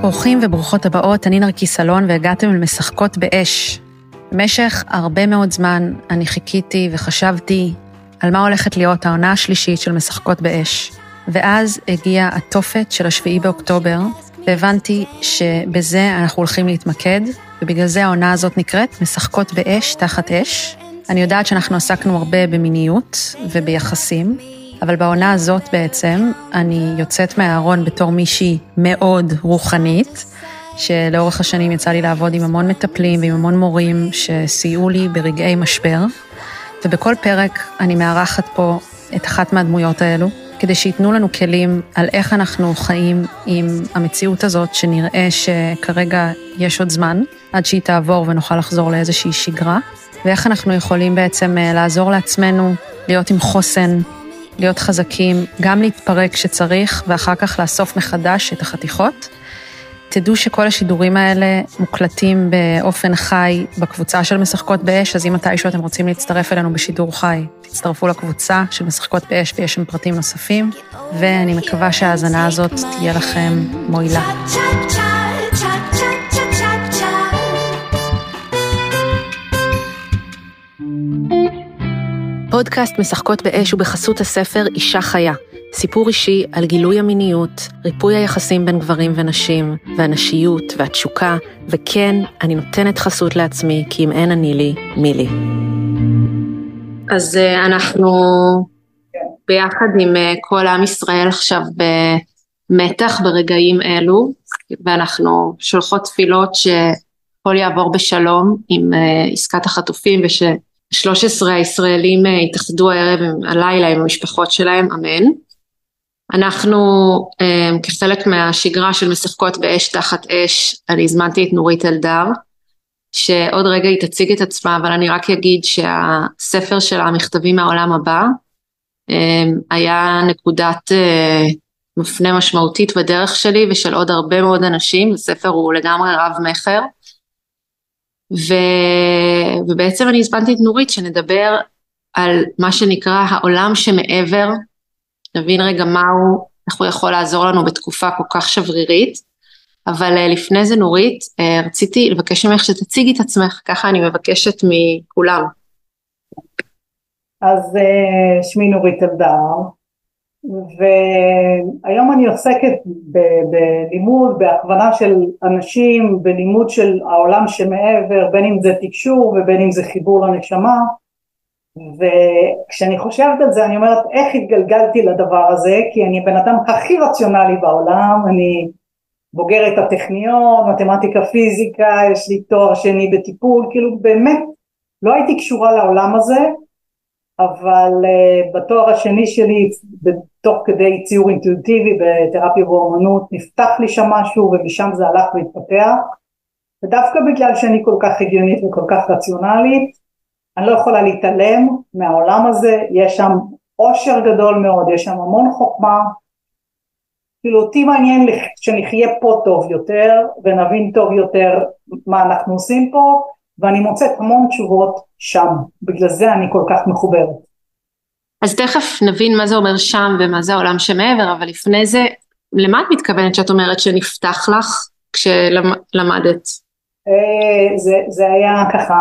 ברוכים וברוכות הבאות, אני נרקיס אלון והגעתם למשחקות באש. במשך הרבה מאוד זמן אני חיכיתי וחשבתי על מה הולכת להיות העונה השלישית של משחקות באש. ואז הגיע התופת של השביעי באוקטובר, והבנתי שבזה אנחנו הולכים להתמקד, ובגלל זה העונה הזאת נקראת משחקות באש תחת אש. אני יודעת שאנחנו עסקנו הרבה במיניות וביחסים, אבל בעונה הזאת בעצם אני יוצאת מהארון בתור מישהי מאוד רוחנית, שלאורך השנים יצא לי לעבוד עם המון מטפלים ועם המון מורים שסייעו לי ברגעי משבר, ובכל פרק אני מארחת פה את אחת מהדמויות האלו, כדי שייתנו לנו כלים על איך אנחנו חיים עם המציאות הזאת, שנראה שכרגע יש עוד זמן, עד שהיא תעבור ונוכל לחזור לאיזושהי שגרה, ואיך אנחנו יכולים בעצם אה, לעזור לעצמנו להיות עם חוסן, להיות חזקים, גם להתפרק כשצריך, ואחר כך לאסוף מחדש את החתיכות. תדעו שכל השידורים האלה מוקלטים באופן חי בקבוצה של משחקות באש, אז אם מתישהו אתם רוצים להצטרף אלינו בשידור חי, תצטרפו לקבוצה של משחקות באש ויש שם פרטים נוספים, ואני מקווה שההאזנה הזאת תהיה לכם מועילה. פודקאסט משחקות באש ובחסות הספר אישה חיה, סיפור אישי על גילוי המיניות, ריפוי היחסים בין גברים ונשים, והנשיות והתשוקה, וכן, אני נותנת חסות לעצמי, כי אם אין אני לי, מי לי. אז אה, אנחנו ביחד עם אה, כל עם ישראל עכשיו במתח ברגעים אלו, ואנחנו שולחות תפילות שהכל יעבור בשלום עם אה, עסקת החטופים וש... 13 הישראלים אה, התאחדו הערב, הלילה עם המשפחות שלהם, אמן. אנחנו אה, כחלק מהשגרה של משחקות באש תחת אש, אני הזמנתי את נורית אלדר, שעוד רגע היא תציג את עצמה, אבל אני רק אגיד שהספר שלה, מכתבים מהעולם הבא, אה, היה נקודת מפנה משמעותית בדרך שלי ושל עוד הרבה מאוד אנשים, הספר הוא לגמרי רב מכר. ו... ובעצם אני הזמנתי את נורית שנדבר על מה שנקרא העולם שמעבר, נבין רגע מהו, איך הוא יכול לעזור לנו בתקופה כל כך שברירית, אבל אה, לפני זה נורית, אה, רציתי לבקש ממך שתציגי את עצמך, ככה אני מבקשת מכולם. אז אה, שמי נורית אלדר, והיום אני עוסקת בלימוד, בהכוונה של אנשים, בלימוד של העולם שמעבר, בין אם זה תקשור ובין אם זה חיבור לנשמה, וכשאני חושבת על זה אני אומרת איך התגלגלתי לדבר הזה, כי אני הבן אדם הכי רציונלי בעולם, אני בוגרת הטכניון, מתמטיקה פיזיקה, יש לי תואר שני בטיפול, כאילו באמת לא הייתי קשורה לעולם הזה, אבל uh, בתואר השני שלי, תוך כדי ציור אינטואיטיבי בתרפיה ואומנות, נפתח לי שם משהו ומשם זה הלך והתפתח, ודווקא בגלל שאני כל כך הגיונית וכל כך רציונלית, אני לא יכולה להתעלם מהעולם הזה, יש שם עושר גדול מאוד, יש שם המון חוכמה, כאילו אותי מעניין שנחיה פה טוב יותר ונבין טוב יותר מה אנחנו עושים פה ואני מוצאת המון תשובות שם, בגלל זה אני כל כך מחוברת. אז תכף נבין מה זה אומר שם ומה זה העולם שמעבר, אבל לפני זה, למה את מתכוונת שאת אומרת שנפתח לך כשלמדת? אה, זה, זה היה ככה,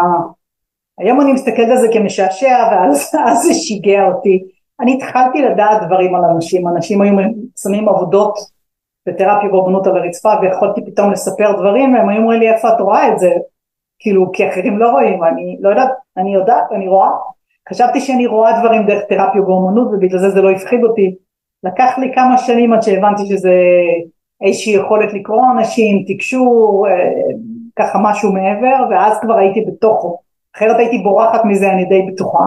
היום אני מסתכלת על זה כמשעשע ואז זה שיגע אותי. אני התחלתי לדעת דברים על אנשים, אנשים היו שמים עבודות בתרפיה ואומנות על הרצפה ויכולתי פתאום לספר דברים והם היו אומרים לי איפה את רואה את זה? כאילו כי אחרים לא רואים, אני לא יודעת, אני יודעת, אני רואה. חשבתי שאני רואה דברים דרך תרפיה ואומנות ובגלל זה זה לא הפחיד אותי. לקח לי כמה שנים עד שהבנתי שזה איזושהי יכולת לקרוא אנשים, תקשור, אה, ככה משהו מעבר, ואז כבר הייתי בתוכו. אחרת הייתי בורחת מזה, אני די בטוחה.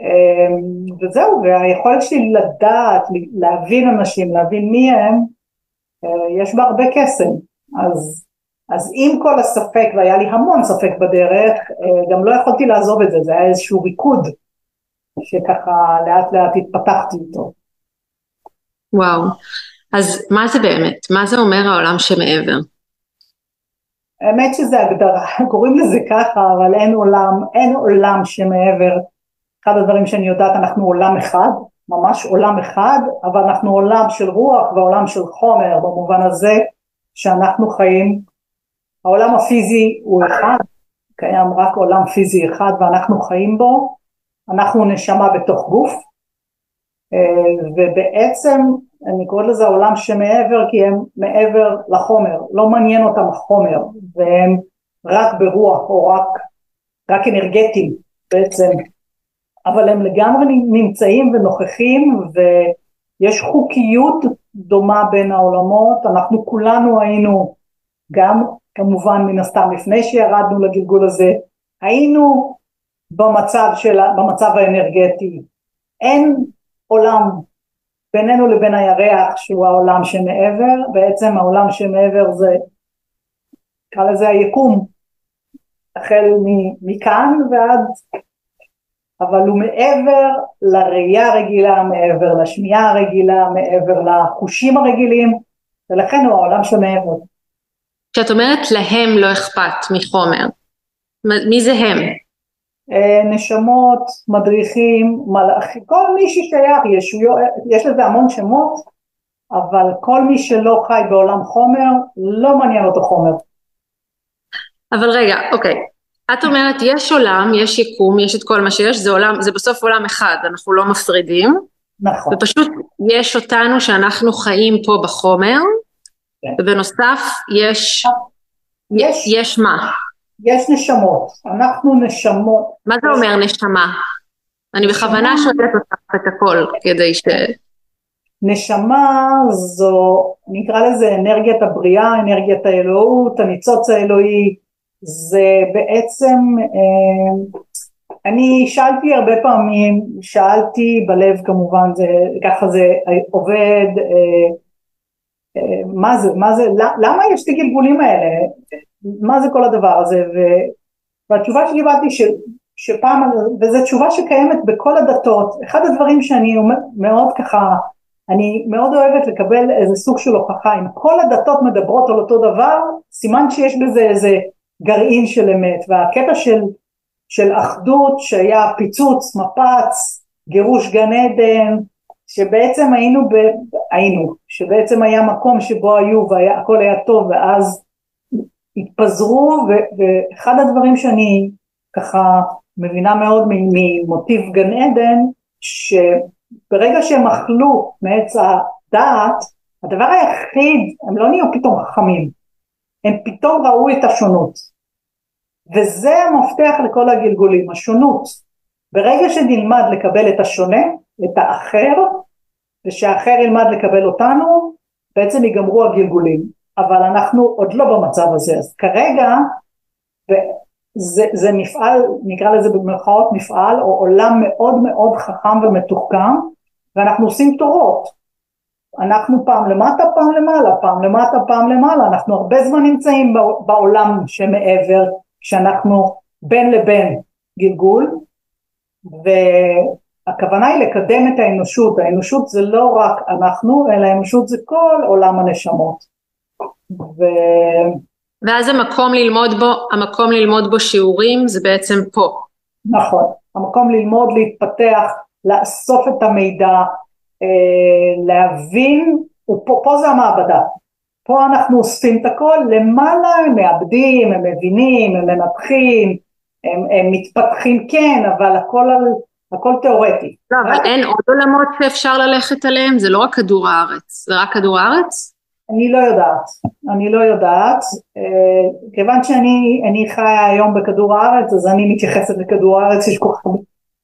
אה, וזהו, והיכולת שלי לדעת, להבין אנשים, להבין מי הם, אה, יש בה הרבה קסם. אז אז עם כל הספק, והיה לי המון ספק בדרך, אה, גם לא יכולתי לעזוב את זה, זה היה איזשהו ריקוד שככה לאט לאט התפתחתי איתו. וואו, אז מה זה באמת? מה זה אומר העולם שמעבר? האמת שזה הגדרה, קוראים לזה ככה, אבל אין עולם, אין עולם שמעבר. אחד הדברים שאני יודעת, אנחנו עולם אחד, ממש עולם אחד, אבל אנחנו עולם של רוח ועולם של חומר, במובן הזה שאנחנו חיים, העולם הפיזי הוא אחד, קיים רק עולם פיזי אחד ואנחנו חיים בו, אנחנו נשמה בתוך גוף, אה, ובעצם אני קוראת לזה העולם שמעבר כי הם מעבר לחומר, לא מעניין אותם החומר, והם רק ברוח או רק, רק אנרגטיים בעצם, אבל הם לגמרי נמצאים ונוכחים ויש חוקיות דומה בין העולמות, אנחנו כולנו היינו גם כמובן מן הסתם לפני שירדנו לגלגול הזה, היינו במצב, של, במצב האנרגטי, אין עולם בינינו לבין הירח שהוא העולם שמעבר, בעצם העולם שמעבר זה, נקרא לזה היקום, החל מכאן ועד, אבל הוא מעבר לראייה הרגילה, מעבר לשמיעה הרגילה, מעבר לחושים הרגילים, ולכן הוא העולם שמעבר. כשאת אומרת להם לא אכפת מחומר, מי זה הם? אה, נשמות, מדריכים, מלאכים, כל מי ששייך, יש, יש לזה המון שמות, אבל כל מי שלא חי בעולם חומר, לא מעניין אותו חומר. אבל רגע, אוקיי, את אומרת יש עולם, יש יקום, יש את כל מה שיש, זה עולם, זה בסוף עולם אחד, אנחנו לא מפרידים. נכון. ופשוט יש אותנו שאנחנו חיים פה בחומר. ובנוסף יש, יש, יש מה? יש נשמות, אנחנו נשמות. מה זה אומר נשמה? אני בכוונה שואלת אותך את הכל כדי ש... נשמה זו, נקרא לזה אנרגיית הבריאה, אנרגיית האלוהות, הניצוץ האלוהי, זה בעצם, אה, אני שאלתי הרבה פעמים, שאלתי בלב כמובן, זה, ככה זה עובד, אה, מה זה, מה זה, למה יש את הגלגולים האלה? מה זה כל הדבר הזה, ו, והתשובה שקיבלתי ש, שפעם, וזו תשובה שקיימת בכל הדתות, אחד הדברים שאני מאוד ככה, אני מאוד אוהבת לקבל איזה סוג של הוכחה, אם כל הדתות מדברות על אותו דבר, סימן שיש בזה איזה גרעין של אמת, והקטע של, של אחדות שהיה פיצוץ, מפץ, גירוש גן עדן, שבעצם היינו, ב, היינו, שבעצם היה מקום שבו היו והכל היה טוב ואז התפזרו ואחד הדברים שאני ככה מבינה מאוד ממוטיב גן עדן שברגע שהם אכלו מעץ הדעת הדבר היחיד הם לא נהיו פתאום חכמים הם פתאום ראו את השונות. וזה המפתח לכל הגלגולים השונות. ברגע שנלמד לקבל את השונה את האחר ושהאחר ילמד לקבל אותנו בעצם ייגמרו הגלגולים. אבל אנחנו עוד לא במצב הזה, אז כרגע זה, זה מפעל, נקרא לזה במרכאות מפעל, או עולם מאוד מאוד חכם ומתוחכם, ואנחנו עושים תורות. אנחנו פעם למטה, פעם למעלה, פעם למטה, פעם למעלה, אנחנו הרבה זמן נמצאים בעולם שמעבר, כשאנחנו בין לבין גלגול, והכוונה היא לקדם את האנושות, האנושות זה לא רק אנחנו, אלא האנושות זה כל עולם הנשמות. ו... ואז המקום ללמוד בו, המקום ללמוד בו שיעורים זה בעצם פה. נכון, המקום ללמוד, להתפתח, לאסוף את המידע, אה, להבין, ופה, פה זה המעבדה, פה אנחנו אוספים את הכל, למעלה הם מאבדים, הם מבינים, הם מנתחים, הם, הם מתפתחים כן, אבל הכל, על, הכל תיאורטי. לא, אבל אין עוד עולמות שאפשר ללכת עליהם? זה לא רק כדור הארץ, זה רק כדור הארץ? אני לא יודעת, אני לא יודעת, אה, כיוון שאני חיה היום בכדור הארץ אז אני מתייחסת לכדור הארץ, יש, כל כך,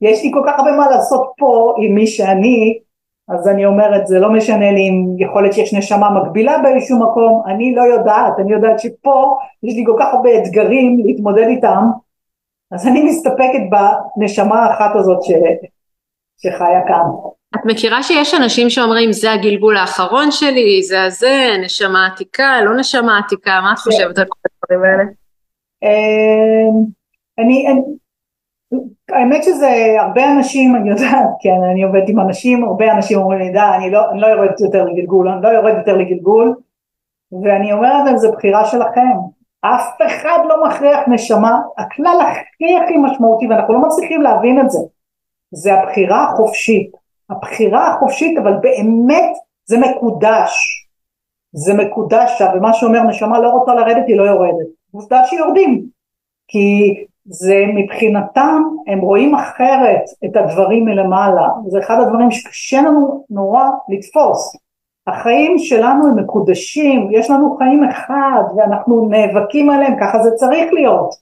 יש לי כל כך הרבה מה לעשות פה עם מי שאני, אז אני אומרת זה לא משנה לי אם יכול להיות שיש נשמה מקבילה באיזשהו מקום, אני לא יודעת, אני יודעת שפה יש לי כל כך הרבה אתגרים להתמודד איתם, אז אני מסתפקת בנשמה האחת הזאת ש, שחיה כאן. את מכירה שיש אנשים שאומרים זה הגלגול האחרון שלי, זה הזה, נשמה עתיקה, לא נשמה עתיקה, מה את. חושבת על כל הדברים האלה? אמ, אני, האמת שזה הרבה אנשים, אני יודעת, כן, אני עובדת עם אנשים, הרבה אנשים אומרים לי, די, אני לא, אני לא יורדת יותר לגלגול, אני לא יורד יותר לגלגול, ואני אומרת להם, זה בחירה שלכם, אף אחד לא מכריח נשמה, הכלל הכי הכי משמעותי, ואנחנו לא מצליחים להבין את זה, זה הבחירה החופשית. הבחירה החופשית, אבל באמת זה מקודש. זה מקודש שם, ומה שאומר נשמה לא רוצה לרדת היא לא יורדת, עובדה שיורדים, כי זה מבחינתם הם רואים אחרת את הדברים מלמעלה, זה אחד הדברים שקשה לנו נורא לתפוס, החיים שלנו הם מקודשים, יש לנו חיים אחד ואנחנו נאבקים עליהם, ככה זה צריך להיות,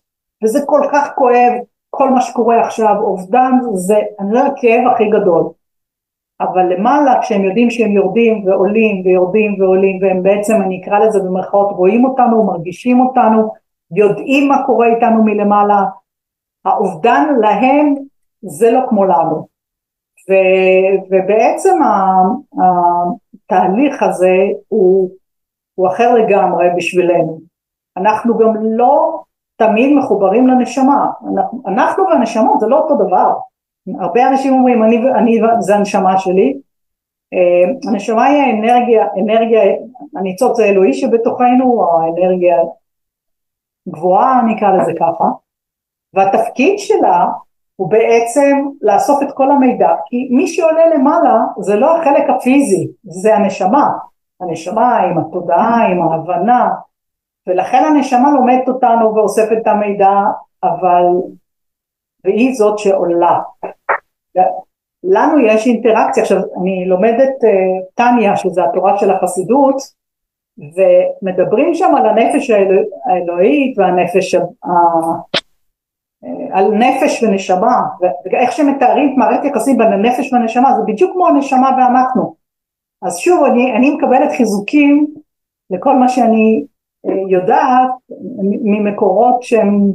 וזה כל כך כואב כל מה שקורה עכשיו, אובדן זה, אני לא הכאב הכי גדול. אבל למעלה כשהם יודעים שהם יורדים ועולים ויורדים ועולים והם בעצם אני אקרא לזה במרכאות רואים אותנו, מרגישים אותנו, יודעים מה קורה איתנו מלמעלה, האובדן להם זה לא כמו לנו. ו, ובעצם התהליך הזה הוא, הוא אחר לגמרי בשבילנו. אנחנו גם לא תמיד מחוברים לנשמה, אנחנו, אנחנו והנשמות זה לא אותו דבר, הרבה אנשים אומרים אני, אני זה הנשמה שלי, אה, הנשמה היא האנרגיה, אנרגיה, הניצוץ האלוהי שבתוכנו, או האנרגיה גבוהה נקרא לזה ככה, והתפקיד שלה הוא בעצם לאסוף את כל המידע, כי מי שעולה למעלה זה לא החלק הפיזי, זה הנשמה, הנשמה עם התודעה, עם ההבנה, ולכן הנשמה לומדת אותנו ואוספת את המידע, אבל, והיא זאת שעולה. לנו יש אינטראקציה, עכשיו אני לומדת uh, טניה שזה התורה של החסידות ומדברים שם על הנפש האלוה, האלוהית והנפש, ה, על נפש ונשמה ואיך שמתארים את מערכת יחסים בין הנפש והנשמה זה בדיוק כמו הנשמה ואנחנו אז שוב אני, אני מקבלת חיזוקים לכל מה שאני יודעת ממקורות שהם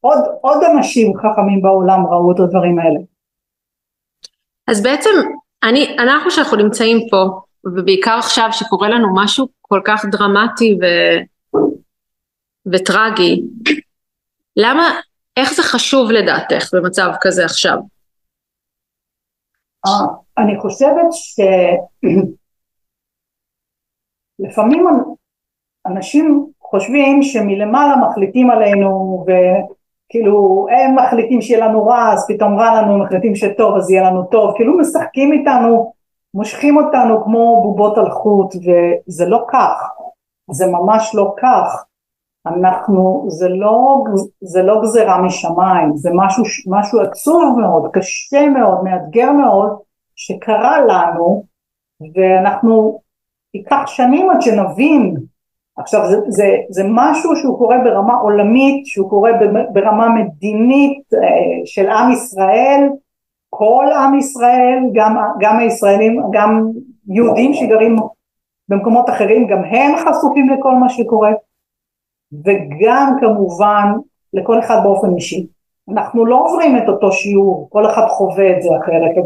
עוד, עוד אנשים חכמים בעולם ראו את הדברים האלה. אז בעצם אני, אנחנו שאנחנו נמצאים פה, ובעיקר עכשיו שקורה לנו משהו כל כך דרמטי ו, וטרגי, למה, איך זה חשוב לדעתך במצב כזה עכשיו? אה, אני חושבת שלפעמים אנשים חושבים שמלמעלה מחליטים עלינו וכאילו הם מחליטים שיהיה לנו רע אז פתאום רע לנו, מחליטים שטוב אז יהיה לנו טוב, כאילו משחקים איתנו, מושכים אותנו כמו בובות על חוט וזה לא כך, זה ממש לא כך, אנחנו, זה לא, זה לא גזירה משמיים, זה משהו, משהו עצוב מאוד, קשה מאוד, מאתגר מאוד, שקרה לנו ואנחנו, ייקח שנים עד שנבין. עכשיו זה, זה, זה משהו שהוא קורה ברמה עולמית, שהוא קורה ברמה מדינית אה, של עם ישראל, כל עם ישראל, גם, גם הישראלים, גם יהודים שגרים במקומות אחרים, גם הם חשופים לכל מה שקורה, וגם כמובן לכל אחד באופן אישי. אנחנו לא עוברים את אותו שיעור, כל אחד חווה את זה אחרת.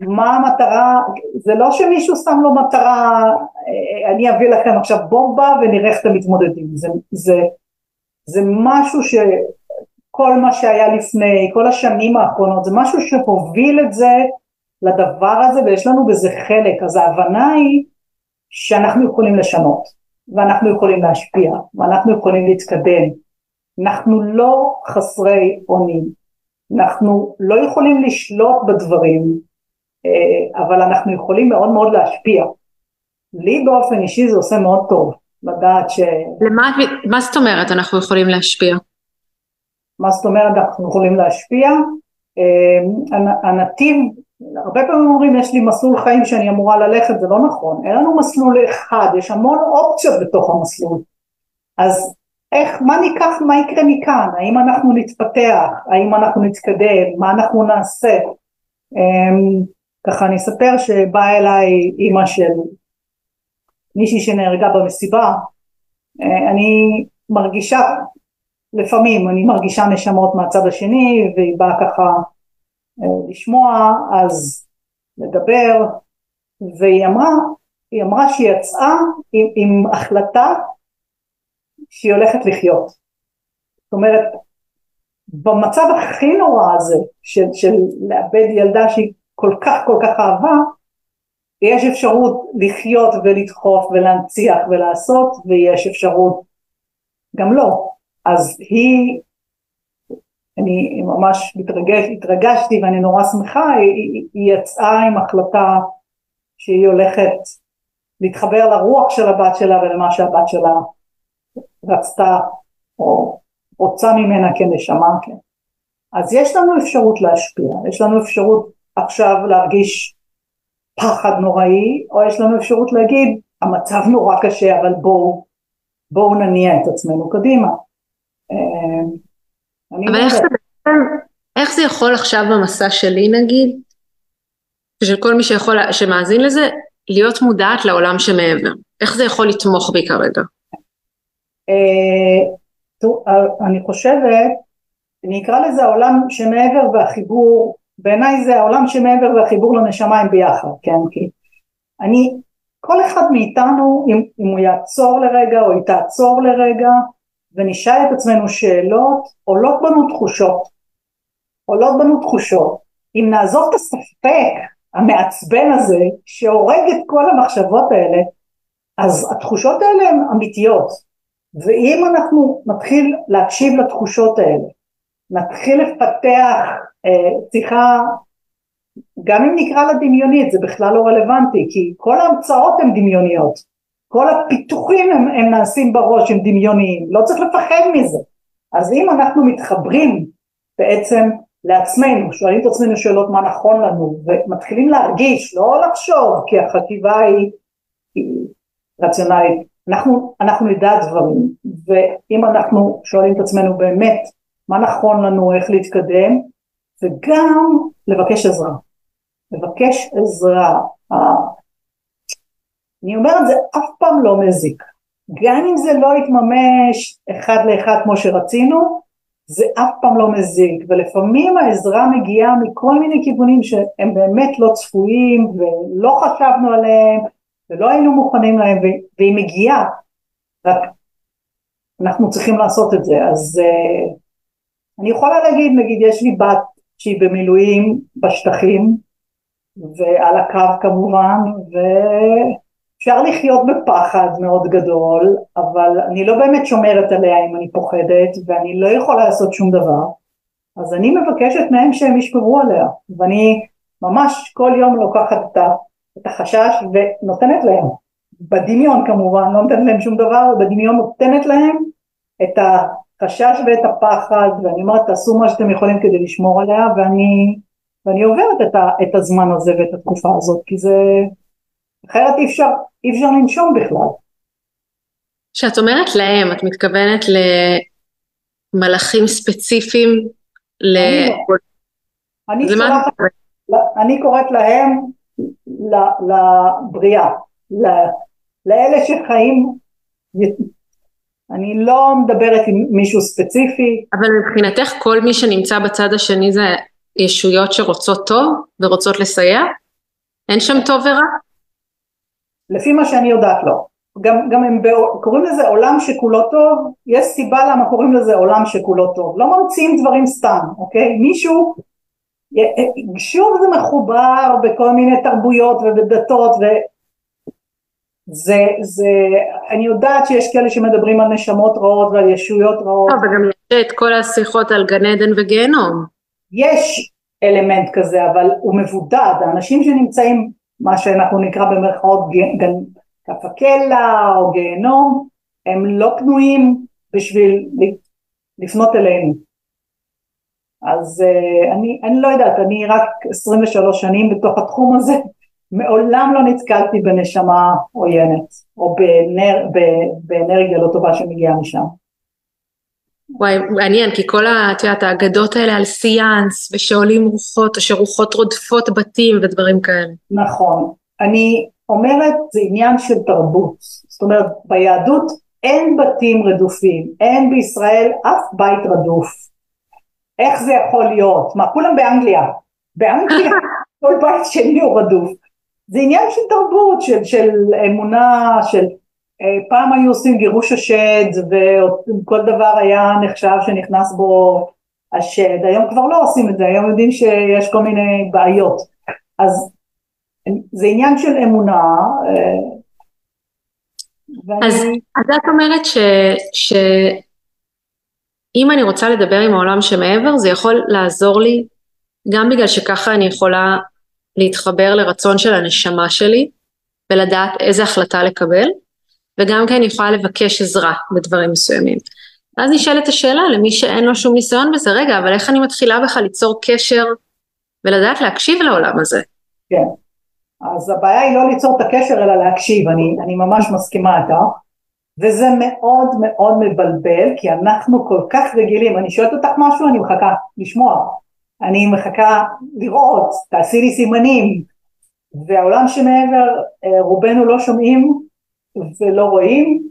מה המטרה, זה לא שמישהו שם לו מטרה, אה, אני אביא לכם עכשיו בומבה ונראה איך אתם מתמודדים, זה, זה, זה משהו שכל מה שהיה לפני, כל השנים האחרונות, זה משהו שהוביל את זה לדבר הזה ויש לנו בזה חלק, אז ההבנה היא שאנחנו יכולים לשנות ואנחנו יכולים להשפיע ואנחנו יכולים להתקדם, אנחנו לא חסרי אונים, אנחנו לא יכולים לשלוט בדברים אה, אבל אנחנו יכולים מאוד מאוד להשפיע. לי באופן אישי זה עושה מאוד טוב, לדעת ש... למה, מה זאת אומרת אנחנו יכולים להשפיע? מה זאת אומרת אנחנו יכולים להשפיע? אה, הנתיב, הרבה פעמים אומרים יש לי מסלול חיים שאני אמורה ללכת, זה לא נכון, אין לנו מסלול אחד, יש המון אופציות בתוך המסלול. אז איך, מה ניקח, מה יקרה מכאן? האם אנחנו נתפתח? האם אנחנו נתקדם? מה אנחנו נעשה? אה, ככה אני אספר שבאה אליי אימא של מישהי שנהרגה במסיבה, אה, אני מרגישה, לפעמים אני מרגישה נשמות מהצד השני והיא באה ככה לשמוע, אז לדבר, והיא אמרה, היא אמרה שהיא יצאה עם, עם החלטה שהיא הולכת לחיות. זאת אומרת, במצב הכי נורא הזה של, של לאבד ילדה שהיא כל כך כל כך אהבה, יש אפשרות לחיות ולדחוף ולהנציח ולעשות, ויש אפשרות גם לא. אז היא, אני ממש מתרגש, התרגשתי ואני נורא שמחה, היא, היא יצאה עם החלטה שהיא הולכת להתחבר לרוח של הבת שלה ולמה שהבת שלה רצתה או רוצה ממנה כנשמה, כן. אז יש לנו אפשרות להשפיע, יש לנו אפשרות עכשיו להרגיש פחד נוראי, או יש לנו אפשרות להגיד, המצב נורא קשה, אבל בואו, בואו נניע את עצמנו קדימה. אבל איך זה, איך זה יכול עכשיו במסע שלי נגיד, ושל כל מי שיכול, שמאזין לזה, להיות מודעת לעולם שמעבר? איך זה יכול לתמוך בי כרגע? אה, אה, אני חושבת, אני אקרא לזה העולם שמעבר והחיבור, בעיניי זה העולם שמעבר והחיבור לנשמה הם ביחד, כן? כי אני, כל אחד מאיתנו, אם, אם הוא יעצור לרגע או היא תעצור לרגע ונשאל את עצמנו שאלות, עולות בנו תחושות. עולות בנו תחושות. אם נעזוב את הספק המעצבן הזה, שהורג את כל המחשבות האלה, אז התחושות האלה הן אמיתיות. ואם אנחנו נתחיל להקשיב לתחושות האלה, נתחיל לפתח אה, שיחה, גם אם נקרא לה דמיונית, זה בכלל לא רלוונטי, כי כל ההמצאות הן דמיוניות, כל הפיתוחים הם, הם נעשים בראש, הם דמיוניים, לא צריך לפחד מזה. אז אם אנחנו מתחברים בעצם לעצמנו, שואלים את עצמנו שאלות מה נכון לנו, ומתחילים להרגיש, לא לחשוב, כי החטיבה היא, היא רציונלית, אנחנו, אנחנו נדע דברים, ואם אנחנו שואלים את עצמנו באמת מה נכון לנו, איך להתקדם, וגם לבקש עזרה. לבקש עזרה. אני אומרת זה אף פעם לא מזיק. גם אם זה לא יתממש אחד לאחד כמו שרצינו, זה אף פעם לא מזיק, ולפעמים העזרה מגיעה מכל מיני כיוונים שהם באמת לא צפויים ולא חשבנו עליהם ולא היינו מוכנים להם והיא מגיעה, רק אנחנו צריכים לעשות את זה, אז uh, אני יכולה להגיד, נגיד יש לי בת שהיא במילואים בשטחים ועל הקו כמובן ואפשר לחיות בפחד מאוד גדול אבל אני לא באמת שומרת עליה אם אני פוחדת ואני לא יכולה לעשות שום דבר. אז אני מבקשת מהם שהם ישמרו עליה ואני ממש כל יום לוקחת את החשש ונותנת להם. בדמיון כמובן, לא נותנת להם שום דבר, בדמיון נותנת להם את החשש ואת הפחד, ואני אומרת תעשו מה שאתם יכולים כדי לשמור עליה, ואני, ואני עוברת את, ה, את הזמן הזה ואת התקופה הזאת, כי זה, אחרת אי אפשר, אי אפשר לנשום בכלל. כשאת אומרת להם, את מתכוונת למלאכים ספציפיים? ל... אני, לא. אני, שולחת, אני קוראת להם לבריאה, לאלה שחיים, אני לא מדברת עם מישהו ספציפי. אבל מבחינתך כל מי שנמצא בצד השני זה ישויות שרוצות טוב ורוצות לסייע? אין שם טוב ורע? לפי מה שאני יודעת לא. גם, גם הם קוראים לזה עולם שכולו טוב, יש סיבה למה קוראים לזה עולם שכולו טוב. לא ממציאים דברים סתם, אוקיי? מישהו, שוב זה מחובר בכל מיני תרבויות ובדתות זה, זה, אני יודעת שיש כאלה שמדברים על נשמות רעות ועל ישויות רעות. טוב, וגם יש את כל השיחות על גן עדן וגיהנום. יש אלמנט כזה, אבל הוא מבודד. האנשים שנמצאים, מה שאנחנו נקרא במרכאות גן, כף או גיהנום, הם לא פנויים בשביל לפנות אלינו. אז uh, אני, אני לא יודעת, אני רק 23 שנים בתוך התחום הזה, מעולם לא נתקלתי בנשמה עוינת, או באנר, באנרגיה לא טובה שמגיעה משם. וואי, מעניין, כי כל את יודעת, האגדות האלה על סיאנס, ושעולים רוחות, או שרוחות רודפות בתים ודברים כאלה. נכון. אני אומרת, זה עניין של תרבות. זאת אומרת, ביהדות אין בתים רדופים, אין בישראל אף בית רדוף. איך זה יכול להיות? מה, כולם באנגליה. באנגליה כל בית שני הוא רדוף. זה עניין של תרבות, של, של אמונה, של פעם היו עושים גירוש השד וכל דבר היה נחשב שנכנס בו השד, היום כבר לא עושים את זה, היום יודעים שיש כל מיני בעיות. אז זה עניין של אמונה. אה, ואני... אז, אז את אומרת ש, שאם אני רוצה לדבר עם העולם שמעבר, זה יכול לעזור לי, גם בגלל שככה אני יכולה להתחבר לרצון של הנשמה שלי, ולדעת איזה החלטה לקבל, וגם כן יכולה לבקש עזרה בדברים מסוימים. ואז נשאלת השאלה למי שאין לו שום ניסיון בזה, רגע, אבל איך אני מתחילה בכלל ליצור קשר ולדעת להקשיב לעולם הזה? כן. אז הבעיה היא לא ליצור את הקשר אלא להקשיב, אני, אני ממש מסכימה איתך, וזה מאוד מאוד מבלבל כי אנחנו כל כך רגילים, אני שואלת אותך משהו אני מחכה לשמוע, אני מחכה לראות, תעשי לי סימנים, והעולם שמעבר אה, רובנו לא שומעים ולא רואים,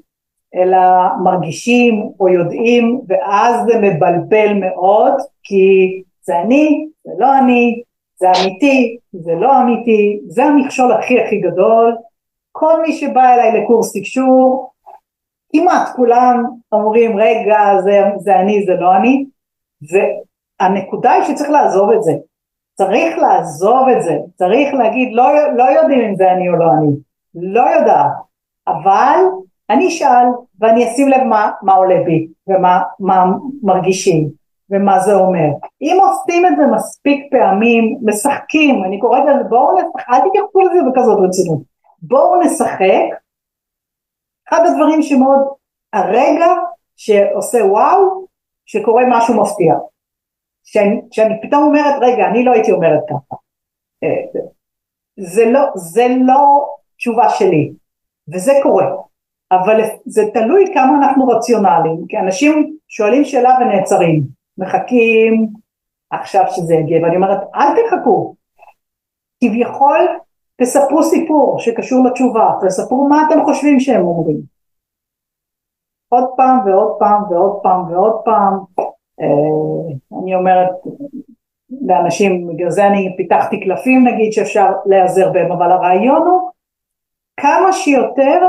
אלא מרגישים או יודעים, ואז זה מבלבל מאוד, כי זה אני, זה לא אני, זה אמיתי, זה לא אמיתי, זה המכשול הכי הכי גדול. כל מי שבא אליי לקורס תקשור, כמעט כולם אומרים רגע זה, זה אני זה לא אני. והנקודה היא שצריך לעזוב את זה. צריך לעזוב את זה. צריך להגיד לא, לא יודעים אם זה אני או לא אני. לא יודעת אבל אני אשאל ואני אשים לב מה, מה עולה בי ומה מה מרגישים ומה זה אומר. אם עושים את זה מספיק פעמים, משחקים, אני קוראת לזה בואו נשחק, אל תתייחסו לזה בכזאת רצינות, בואו נשחק, אחד הדברים שמאוד, הרגע שעושה וואו, שקורה משהו מפתיע. שאני, שאני פתאום אומרת, רגע, אני לא הייתי אומרת ככה. אה, זה לא, זה לא תשובה שלי, וזה קורה. אבל זה תלוי כמה אנחנו רציונליים, כי אנשים שואלים שאלה ונעצרים, מחכים עכשיו שזה יגיע, ואני אומרת אל תחכו, כביכול תספרו סיפור שקשור לתשובה, תספרו מה אתם חושבים שהם אומרים. עוד פעם ועוד פעם ועוד פעם ועוד פעם, אה, אני אומרת לאנשים, בגלל זה אני פיתחתי קלפים נגיד שאפשר להיעזר בהם, אבל הרעיון הוא כמה שיותר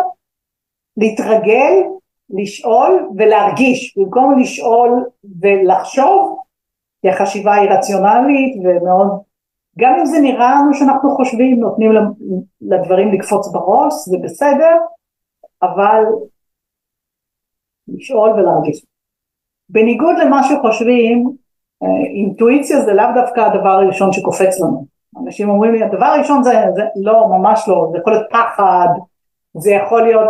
להתרגל, לשאול ולהרגיש, במקום לשאול ולחשוב, כי החשיבה היא רציונלית ומאוד, גם אם זה נראה לנו שאנחנו חושבים, נותנים לדברים לקפוץ בראש, זה בסדר, אבל לשאול ולהרגיש. בניגוד למה שחושבים, אה, אינטואיציה זה לאו דווקא הדבר הראשון שקופץ לנו. אנשים אומרים לי, הדבר הראשון זה, זה לא, ממש לא, זה יכול להיות פחד, זה יכול להיות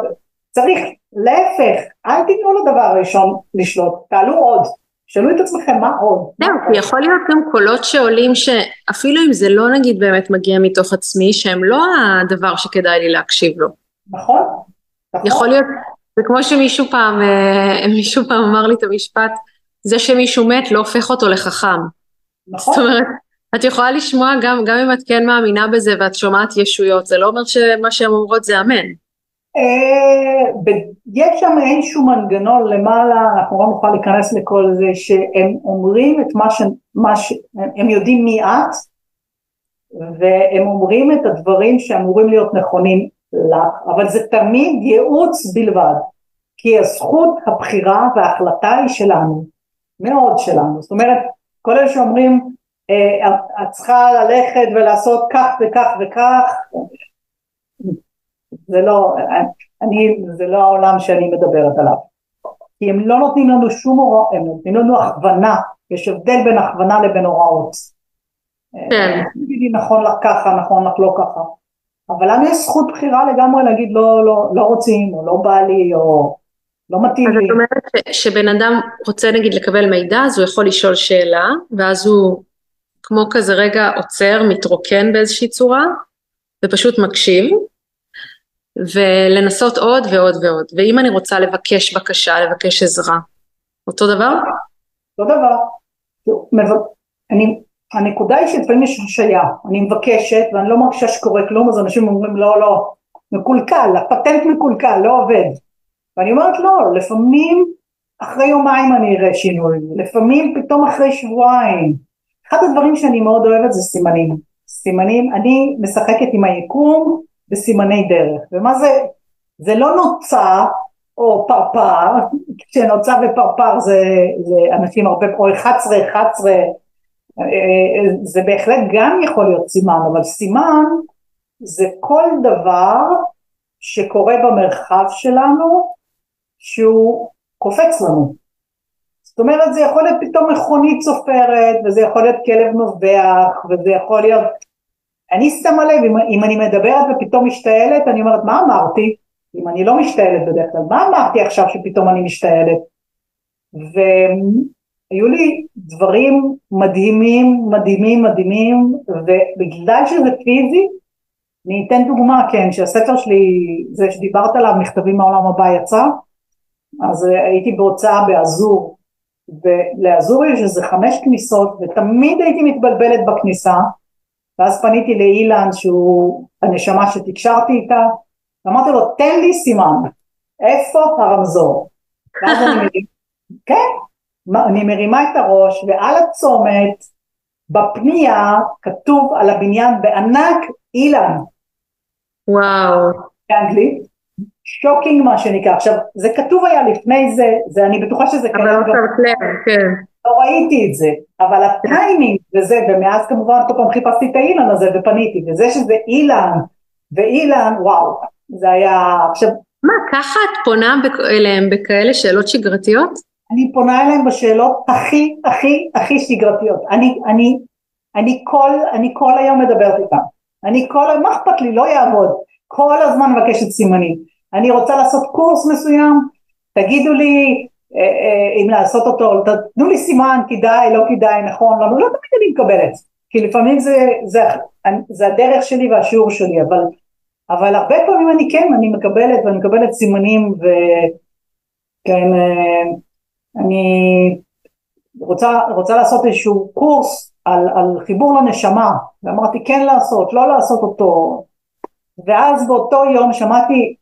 צריך, להפך, אל תיתנו לדבר הראשון לשלוט, תעלו עוד, שאלו את עצמכם מה עוד. זהו, כי יכול להיות גם קולות שעולים שאפילו אם זה לא נגיד באמת מגיע מתוך עצמי, שהם לא הדבר שכדאי לי להקשיב לו. נכון. נכון. יכול להיות, זה כמו שמישהו פעם, אה, מישהו פעם אמר לי את המשפט, זה שמישהו מת לא הופך אותו לחכם. נכון. זאת אומרת, את יכולה לשמוע גם, גם אם את כן מאמינה בזה ואת שומעת ישויות, זה לא אומר שמה שהן אומרות זה אמן. אה, יש שם איזשהו מנגנון למעלה, אנחנו לא נוכל להיכנס לכל זה, שהם אומרים את מה ש... מה ש... הם יודעים מי את, והם אומרים את הדברים שאמורים להיות נכונים לך, אבל זה תמיד ייעוץ בלבד, כי הזכות הבחירה וההחלטה היא שלנו, מאוד שלנו, זאת אומרת, כל אלה שאומרים, את צריכה ללכת ולעשות כך וכך וכך, זה לא, אני, זה לא העולם שאני מדברת עליו. כי הם לא נותנים לנו שום הוראות, הם נותנים לנו הכוונה, יש הבדל בין הכוונה לבין הוראות. כן. תגידי נכון לך ככה, נכון לך לא ככה. אבל לנו יש זכות בחירה לגמרי להגיד לא, לא, לא רוצים, או לא בא לי, או לא מתאים לי. אז את אומרת שבן אדם רוצה נגיד לקבל מידע, אז הוא יכול לשאול שאלה, ואז הוא כמו כזה רגע עוצר, מתרוקן באיזושהי צורה, ופשוט מקשיב, ולנסות עוד ועוד ועוד. ואם אני רוצה לבקש בקשה, לבקש עזרה, אותו דבר? אותו דבר. אני, הנקודה היא שלפעמים יש השעיה, אני מבקשת ואני לא מרגישה שקורה כלום, אז אנשים אומרים לא, לא, מקולקל, הפטנט מקולקל, לא עובד. ואני אומרת לא, לפעמים אחרי יומיים אני אראה שינוי, לפעמים פתאום אחרי שבועיים. אחד הדברים שאני מאוד אוהבת זה סימנים. סימנים, אני משחקת עם היקום בסימני דרך. ומה זה, זה לא נוצה או פרפר, כשנוצה ופרפר זה, זה אנשים הרבה, או 11, 11, זה בהחלט גם יכול להיות סימן, אבל סימן זה כל דבר שקורה במרחב שלנו שהוא קופץ לנו. זאת אומרת זה יכול להיות פתאום מכונית סופרת וזה יכול להיות כלב נובח וזה יכול להיות אני שמה לב, אם, אם אני מדברת ופתאום משתעלת, אני אומרת, מה אמרתי? אם אני לא משתעלת בדרך כלל, מה אמרתי עכשיו שפתאום אני משתעלת? והיו לי דברים מדהימים, מדהימים, מדהימים, ובגלל שזה פיזי, אני אתן דוגמה, כן, שהספר שלי, זה שדיברת עליו, מכתבים מהעולם הבא יצא, אז הייתי בהוצאה באזור, ולאזור יש איזה חמש כניסות, ותמיד הייתי מתבלבלת בכניסה, ואז פניתי לאילן שהוא הנשמה שתקשרתי איתה, ואמרתי לו תן לי סימן, איפה הרמזור? ואז אני מרימה, כן, אני מרימה את הראש ועל הצומת בפנייה כתוב על הבניין בענק אילן. וואו. באנגלית, שוקינג מה שנקרא, עכשיו זה כתוב היה לפני זה, זה אני בטוחה שזה קיים. אבל לא שמת כן. לא ראיתי את זה, אבל הטיימינג וזה, ומאז כמובן כל פעם חיפשתי את האילן הזה ופניתי, וזה שזה אילן, ואילן, וואו, זה היה, עכשיו... מה, ככה את פונה אליהם בכאלה שאלות שגרתיות? אני פונה אליהם בשאלות הכי, הכי, הכי שגרתיות. אני, אני, אני כל, אני כל היום מדברת איתם. אני כל, מה אכפת לי, לא יעבוד. כל הזמן מבקשת סימנים. אני רוצה לעשות קורס מסוים, תגידו לי, אה, אה, אם לעשות אותו, תנו לי סימן, כדאי, לא כדאי, נכון, לא, לא תמיד אני מקבלת, כי לפעמים זה, זה, זה הדרך שלי והשיעור שלי, אבל, אבל הרבה פעמים אני כן, אני מקבלת ואני מקבלת סימנים וכן, אה, אני רוצה, רוצה לעשות איזשהו קורס על, על חיבור לנשמה, ואמרתי כן לעשות, לא לעשות אותו, ואז באותו יום שמעתי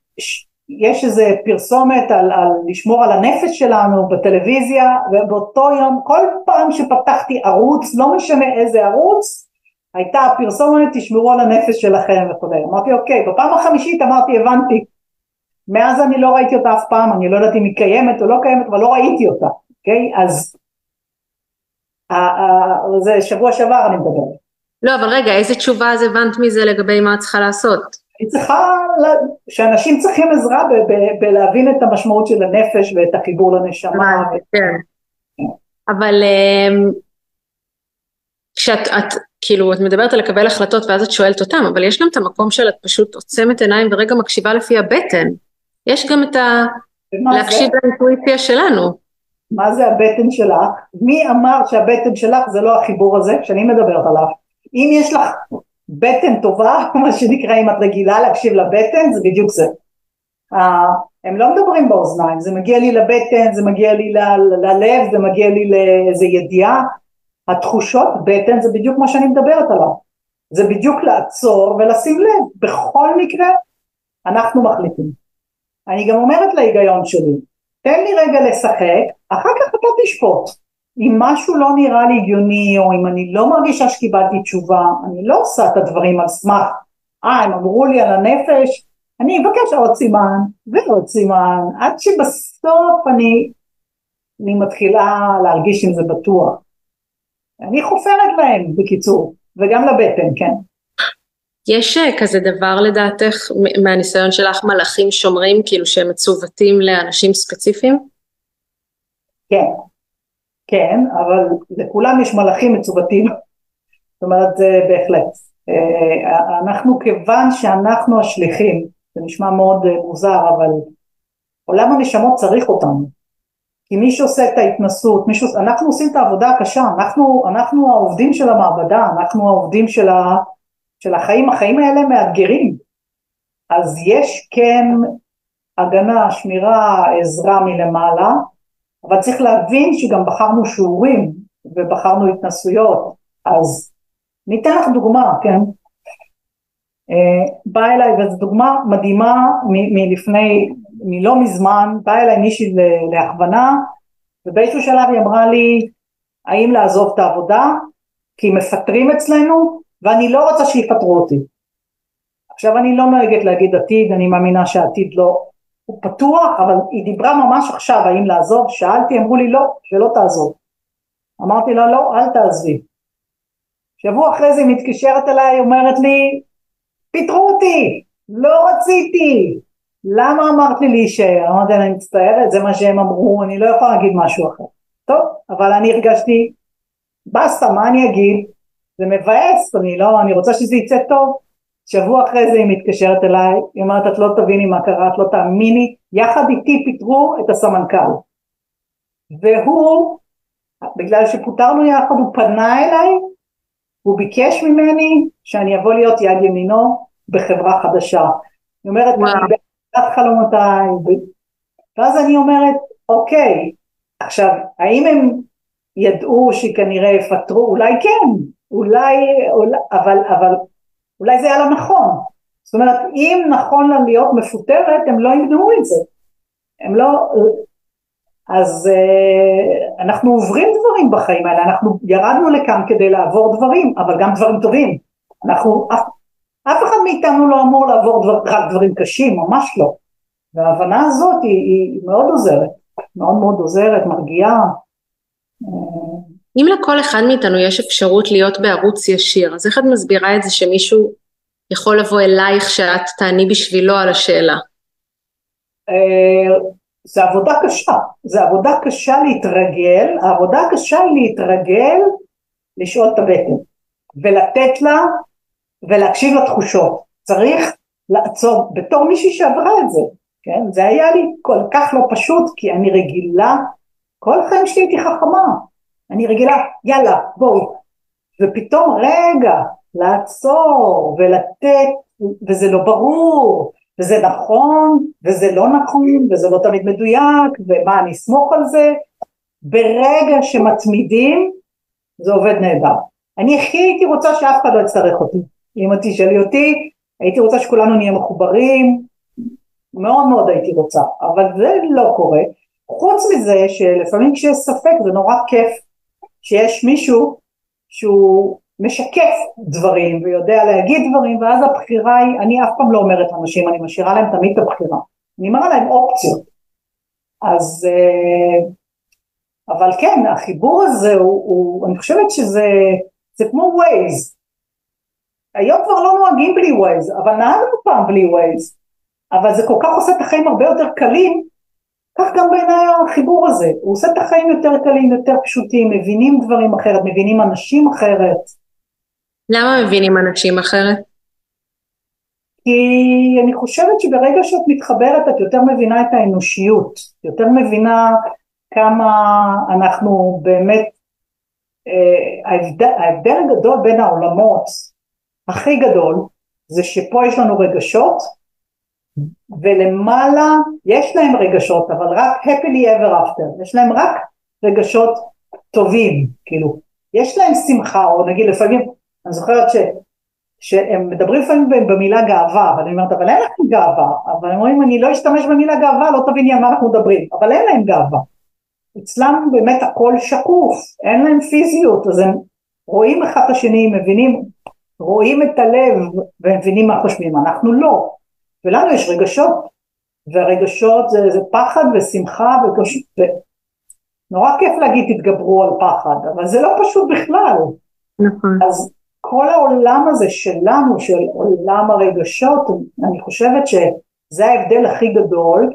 יש איזה פרסומת על, על לשמור על הנפש שלנו בטלוויזיה ובאותו יום כל פעם שפתחתי ערוץ לא משנה איזה ערוץ הייתה פרסומת תשמרו על הנפש שלכם וכו' אמרתי אוקיי בפעם החמישית אמרתי הבנתי מאז אני לא ראיתי אותה אף פעם אני לא יודעת אם היא קיימת או לא קיימת אבל לא ראיתי אותה אוקיי? אז זה שבוע שעבר אני מדברת. לא אבל רגע איזה תשובה אז הבנת מזה לגבי מה את צריכה לעשות היא צריכה, שאנשים צריכים עזרה בלהבין את המשמעות של הנפש ואת החיבור לנשמה. כן. אבל אמ, כשאת, את, כאילו, את מדברת על לקבל החלטות ואז את שואלת אותם, אבל יש גם את המקום של את פשוט עוצמת עיניים ורגע מקשיבה לפי הבטן. יש גם את ה... להקשיב לאינטואיציה שלנו. מה זה הבטן שלך? מי אמר שהבטן שלך זה לא החיבור הזה שאני מדברת עליו? אם יש לך בטן טובה, מה שנקרא, אם את רגילה להקשיב לבטן, זה בדיוק זה. Uh, הם לא מדברים באוזניים, זה מגיע לי לבטן, זה מגיע לי ל- ללב, זה מגיע לי לאיזה ידיעה. התחושות בטן זה בדיוק מה שאני מדברת עליו. זה בדיוק לעצור ולשים לב, בכל מקרה אנחנו מחליטים. אני גם אומרת להיגיון שלי, תן לי רגע לשחק, אחר כך אתה תשפוט. אם משהו לא נראה לי הגיוני, או אם אני לא מרגישה שקיבלתי תשובה, אני לא עושה את הדברים על סמך, אה, הם אמרו לי על הנפש, אני אבקש עוד סימן, ועוד סימן, עד שבסוף אני, אני מתחילה להרגיש אם זה בטוח. אני חופרת להם, בקיצור, וגם לבטן, כן. יש אה, כזה דבר לדעתך, מהניסיון שלך, מלאכים שומרים, כאילו שהם מצוותים לאנשים ספציפיים? כן, כן, אבל לכולם יש מלאכים מצוותים, זאת אומרת זה בהחלט. אה, אנחנו כיוון שאנחנו השליחים, זה נשמע מאוד מוזר, אבל עולם הנשמות צריך אותנו. כי מי שעושה את ההתנסות, מישהו, אנחנו עושים את העבודה הקשה, אנחנו, אנחנו העובדים של המעבדה, אנחנו העובדים של, ה, של החיים, החיים האלה מאתגרים. אז יש כן הגנה, שמירה, עזרה מלמעלה, אבל צריך להבין שגם בחרנו שיעורים ובחרנו התנסויות, אז ניתן לך דוגמה, כן? Uh, בא אליי, וזו דוגמה מדהימה מלפני, מלא מזמן, בא אליי מישהי להכוונה, ובאיזשהו שלב היא אמרה לי, האם לעזוב את העבודה, כי מפטרים אצלנו, ואני לא רוצה שיפטרו אותי. עכשיו אני לא נוהגת להגיד עתיד, אני מאמינה שהעתיד לא, הוא פתוח, אבל היא דיברה ממש עכשיו האם לעזוב, שאלתי, אמרו לי לא, שלא תעזוב. אמרתי לה לא, אל תעזבי. שבוע אחרי זה היא מתקשרת אליי, אומרת לי, פיטרו אותי, לא רציתי, למה אמרת לי להישאר? אמרתי לה, אני מצטערת, זה מה שהם אמרו, אני לא יכולה להגיד משהו אחר. טוב, אבל אני הרגשתי, בסטה, מה אני אגיד? זה מבאס, אני לא, אני רוצה שזה יצא טוב. שבוע אחרי זה היא מתקשרת אליי, היא אומרת את לא תביני מה קרה, את לא תאמיני, יחד איתי פיטרו את הסמנכ"ל. והוא, בגלל שפוטרנו יחד, הוא פנה אליי, הוא ביקש ממני שאני אבוא להיות יד ימינו בחברה חדשה. היא אומרת, אני בעד חלומותיי, ואז אני אומרת, אוקיי, עכשיו, האם הם ידעו שכנראה יפטרו? אולי כן, אולי, אולי אבל, אבל אולי זה היה לא נכון. זאת אומרת, אם נכון לה להיות מפוטרת, הם לא ימנעו את זה. הם לא... אז uh, אנחנו עוברים דברים בחיים האלה, אנחנו ירדנו לכאן כדי לעבור דברים, אבל גם דברים טובים. אנחנו, אף, אף אחד מאיתנו לא אמור לעבור דבר, רק דברים קשים, ממש לא. וההבנה הזאת היא, היא מאוד עוזרת, מאוד מאוד עוזרת, מרגיעה. אם לכל אחד מאיתנו יש אפשרות להיות בערוץ ישיר, אז איך את מסבירה את זה שמישהו יכול לבוא אלייך שאת תעני בשבילו על השאלה? אה, זה עבודה קשה, זה עבודה קשה להתרגל, העבודה הקשה היא להתרגל לשאול את הבטן ולתת לה ולהקשיב לתחושות. צריך לעצור, בתור מישהי שעברה את זה, כן? זה היה לי כל כך לא פשוט, כי אני רגילה, כל החיים שלי הייתי חכמה, אני רגילה, יאללה, בואי. ופתאום, רגע, לעצור ולתת, וזה לא ברור, וזה נכון, וזה לא נכון, וזה לא תמיד מדויק, ומה, אני אסמוך על זה? ברגע שמתמידים, זה עובד נהדר. אני הכי הייתי רוצה שאף אחד לא יצטרך אותי. אם את תשאלי אותי, הייתי רוצה שכולנו נהיה מחוברים, מאוד מאוד הייתי רוצה, אבל זה לא קורה. חוץ מזה שלפעמים כשיש ספק זה נורא כיף שיש מישהו שהוא משקף דברים ויודע להגיד דברים ואז הבחירה היא, אני אף פעם לא אומרת לאנשים, אני משאירה להם תמיד את הבחירה, אני מראה להם אופציות. אז אה, אבל כן, החיבור הזה הוא, הוא אני חושבת שזה זה כמו ווייז. היום כבר לא נוהגים בלי ווייז, אבל נהגנו פעם בלי ווייז. אבל זה כל כך עושה את החיים הרבה יותר קלים, כך גם בעיניי החיבור הזה, הוא עושה את החיים יותר קלים, יותר פשוטים, מבינים דברים אחרת, מבינים אנשים אחרת. למה מבינים אנשים אחרת? כי אני חושבת שברגע שאת מתחברת את יותר מבינה את האנושיות, יותר מבינה כמה אנחנו באמת, אה, ההבדל, ההבדל הגדול בין העולמות הכי גדול זה שפה יש לנו רגשות ולמעלה יש להם רגשות אבל רק happily ever after, יש להם רק רגשות טובים, כאילו, יש להם שמחה או נגיד לפעמים, אני זוכרת ש, שהם מדברים לפעמים במילה גאווה, אבל אני אומרת אבל אין לכם גאווה, אבל הם אומרים אני לא אשתמש במילה גאווה לא תביני על מה אנחנו מדברים, אבל אין להם גאווה, אצלם באמת הכל שקוף, אין להם פיזיות, אז הם רואים אחד את השני, מבינים, רואים את הלב ומבינים מה חושבים, אנחנו לא, ולנו יש רגשות, והרגשות זה, זה פחד ושמחה וקוש... ונורא כיף להגיד תתגברו על פחד, אבל זה לא פשוט בכלל. נכון. אז כל העולם הזה שלנו, של עולם הרגשות, אני חושבת שזה ההבדל הכי גדול,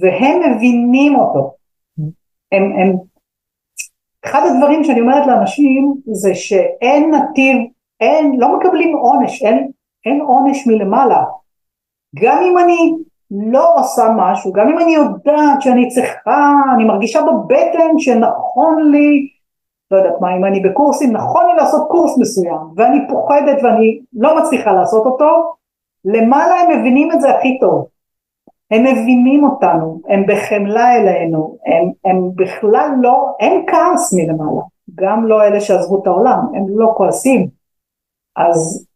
והם מבינים אותו. הם, הם, אחד הדברים שאני אומרת לאנשים זה שאין נתיב, אין, לא מקבלים עונש, אין, אין עונש מלמעלה. גם אם אני לא עושה משהו, גם אם אני יודעת שאני צריכה, אני מרגישה בבטן שנכון לי, לא יודעת מה, אם אני בקורסים, נכון לי לעשות קורס מסוים, ואני פוחדת ואני לא מצליחה לעשות אותו, למעלה הם מבינים את זה הכי טוב. הם מבינים אותנו, הם בחמלה אלינו, הם, הם בכלל לא, אין כעס מלמעלה, גם לא אלה שעזבו את העולם, הם לא כועסים. אז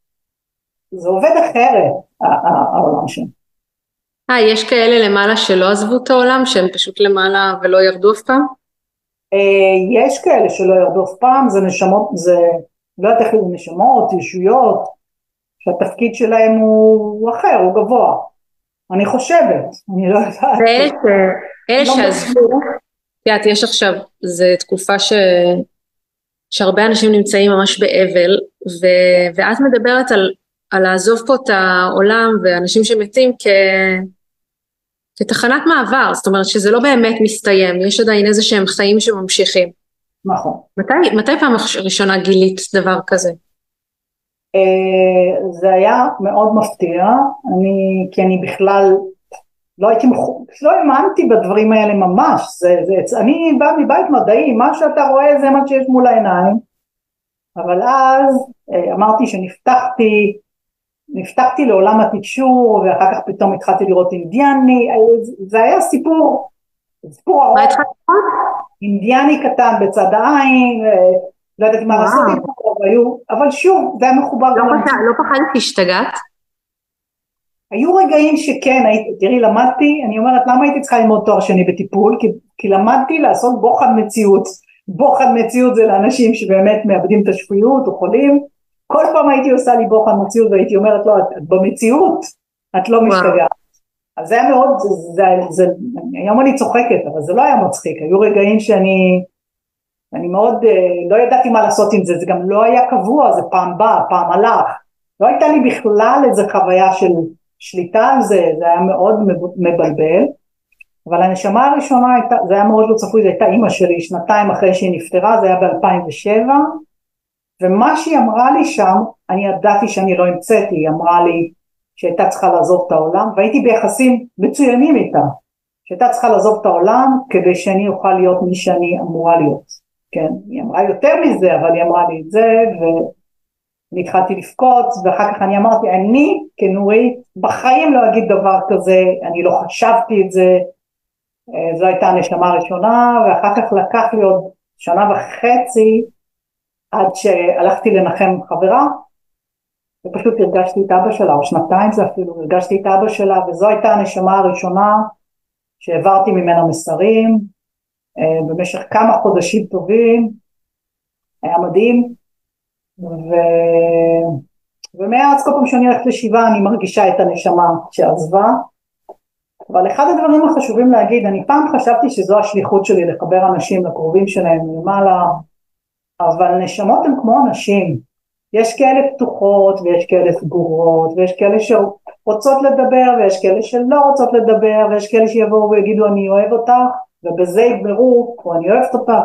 זה עובד אחרת, העולם שלנו. אה, יש כאלה למעלה שלא עזבו את העולם, שהם פשוט למעלה ולא ירדו אף פעם? אה, יש כאלה שלא ירדו אף פעם, זה נשמות, זה לא יודעת איך זה נשמות, ישויות, שהתפקיד שלהם הוא אחר, הוא גבוה. אני חושבת, אני לא יודעת. ואלה לא שעזבו, את יודעת, יש עכשיו, זו תקופה ש... שהרבה אנשים נמצאים ממש באבל, ו... ואת מדברת על, על לעזוב פה את העולם ואנשים שמתים כ... כתחנת מעבר, זאת אומרת שזה לא באמת מסתיים, יש עדיין איזה שהם חיים שממשיכים. נכון. מתי, מתי פעם ראשונה גילית דבר כזה? אה, זה היה מאוד מפתיע, אני, כי אני בכלל לא הייתי, לא האמנתי בדברים האלה ממש, זה, זה, אני באה מבית מדעי, מה שאתה רואה זה מה שיש מול העיניים, אבל אז אה, אמרתי שנפתחתי, נפתחתי לעולם התקשור ואחר כך פתאום התחלתי לראות אינדיאני, זה היה סיפור, סיפור ארוך. מה התחלת? אינדיאני קטן בצד העין, לא יודעת מה לעשות היו, אבל שוב, זה היה מחובר. לא, פחד, לא פחדת שהשתגעת? היו רגעים שכן, הייתי, תראי למדתי, אני אומרת למה הייתי צריכה ללמוד תואר שני בטיפול? כי, כי למדתי לעשות בוחן מציאות. בוחן מציאות זה לאנשים שבאמת מאבדים את השפיות או חולים. כל פעם הייתי עושה לי בוחן מציאות והייתי אומרת לו, לא, את, את במציאות, את לא משתגעת. אז זה היה מאוד, זה, זה, זה, היום אני צוחקת, אבל זה לא היה מצחיק, היו רגעים שאני אני מאוד, אה, לא ידעתי מה לעשות עם זה, זה גם לא היה קבוע, זה פעם בא, פעם הלך. לא הייתה לי בכלל איזה חוויה של שליטה על זה, זה היה מאוד מבלבל. אבל הנשמה הראשונה הייתה, זה היה מאוד לא צפוי, זו הייתה אימא שלי, שנתיים אחרי שהיא נפטרה, זה היה ב-2007, ומה שהיא אמרה לי שם, אני ידעתי שאני לא המצאתי, היא אמרה לי שהייתה צריכה לעזוב את העולם, והייתי ביחסים מצוינים איתה, שהייתה צריכה לעזוב את העולם כדי שאני אוכל להיות מי שאני אמורה להיות. כן, היא אמרה יותר מזה, אבל היא אמרה לי את זה, ואני התחלתי לבכות, ואחר כך אני אמרתי, אני כנורית בחיים לא אגיד דבר כזה, אני לא חשבתי את זה, אה, זו הייתה הנשמה הראשונה, ואחר כך לקח לי עוד שנה וחצי עד שהלכתי לנחם חברה, ופשוט הרגשתי את אבא שלה, או שנתיים זה אפילו, הרגשתי את אבא שלה, וזו הייתה הנשמה הראשונה שהעברתי ממנה מסרים, אה, במשך כמה חודשים טובים, היה מדהים, ו... ומאז כל פעם שאני הולכת לשבעה אני מרגישה את הנשמה שעזבה, אבל אחד הדברים החשובים להגיד, אני פעם חשבתי שזו השליחות שלי לחבר אנשים לקרובים שלהם מלמעלה, אבל נשמות הן כמו אנשים, יש כאלה פתוחות ויש כאלה סגורות ויש כאלה שרוצות לדבר ויש כאלה שלא רוצות לדבר ויש כאלה שיבואו ויגידו אני אוהב אותך ובזה יגמרו, או אני אוהבת אותה.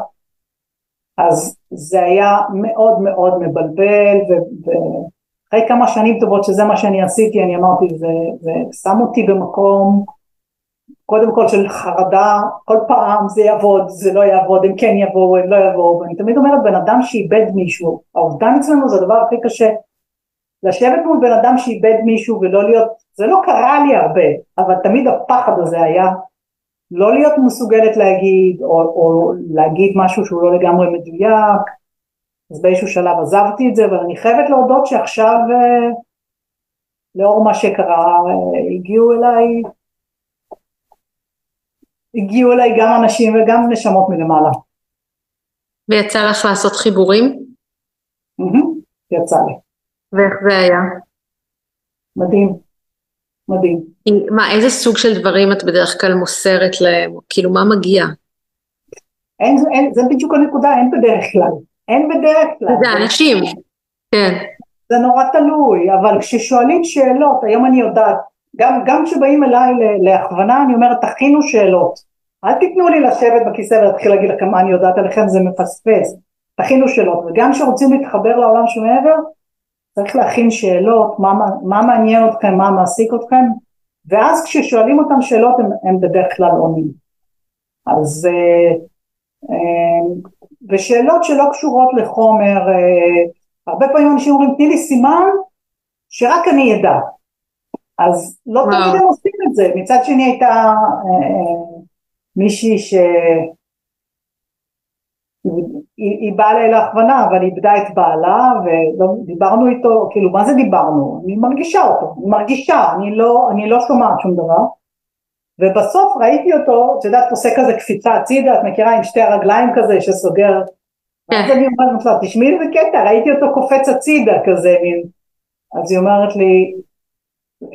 אז זה היה מאוד מאוד מבלבל, ואחרי כמה שנים טובות שזה מה שאני עשיתי, אני אמרתי, זה, זה שם אותי במקום, קודם כל של חרדה, כל פעם זה יעבוד, זה לא יעבוד, הם כן יבואו, הם לא יבואו, ואני תמיד אומרת, בן אדם שאיבד מישהו, האובדן אצלנו זה הדבר הכי קשה. לשבת מול בן אדם שאיבד מישהו ולא להיות, זה לא קרה לי הרבה, אבל תמיד הפחד הזה היה לא להיות מסוגלת להגיד, או, או להגיד משהו שהוא לא לגמרי מדויק, אז באיזשהו שלב עזבתי את זה, אבל אני חייבת להודות שעכשיו, אה, לאור מה שקרה, אה, הגיעו אליי, הגיעו אליי גם אנשים וגם נשמות מלמעלה. ויצא לך לעשות חיבורים? יצא לי. ואיך זה היה? מדהים. מדהים. מה, איזה סוג של דברים את בדרך כלל מוסרת להם? כאילו, מה מגיע? אין, אין, זה בדיוק הנקודה, אין בדרך כלל. אין בדרך כלל. זה אנשים, כן. זה נורא תלוי, אבל כששואלים שאלות, היום אני יודעת, גם, גם כשבאים אליי להכוונה, אני אומרת, תכינו שאלות. אל תיתנו לי לשבת בכיסא ולהתחיל להגיד לכם מה אני יודעת עליכם, זה מפספס. תכינו שאלות, וגם כשרוצים להתחבר לעולם שמעבר, צריך להכין שאלות, מה, מה מעניין אתכם, מה מעסיק אתכם, ואז כששואלים אותם שאלות הם, הם בדרך כלל עונים. אז, אה, אה, ושאלות שלא קשורות לחומר, אה, הרבה פעמים אנשים אומרים תני לי סימן שרק אני אדע. אז לא תמיד הם עושים את זה, מצד שני הייתה מישהי ש... היא, היא באה אליי להכוונה, אבל איבדה את בעלה, ודיברנו איתו, כאילו, מה זה דיברנו? אני מרגישה אותו, אני מרגישה, אני לא, אני לא שומעת שום דבר. ובסוף ראיתי אותו, את יודעת, עושה כזה קפיצה הצידה, את מכירה עם שתי הרגליים כזה שסוגר, כן. אז אני אומרת לה, תשמעי איזה קטע, ראיתי אותו קופץ הצידה כזה, מין. אז היא אומרת לי,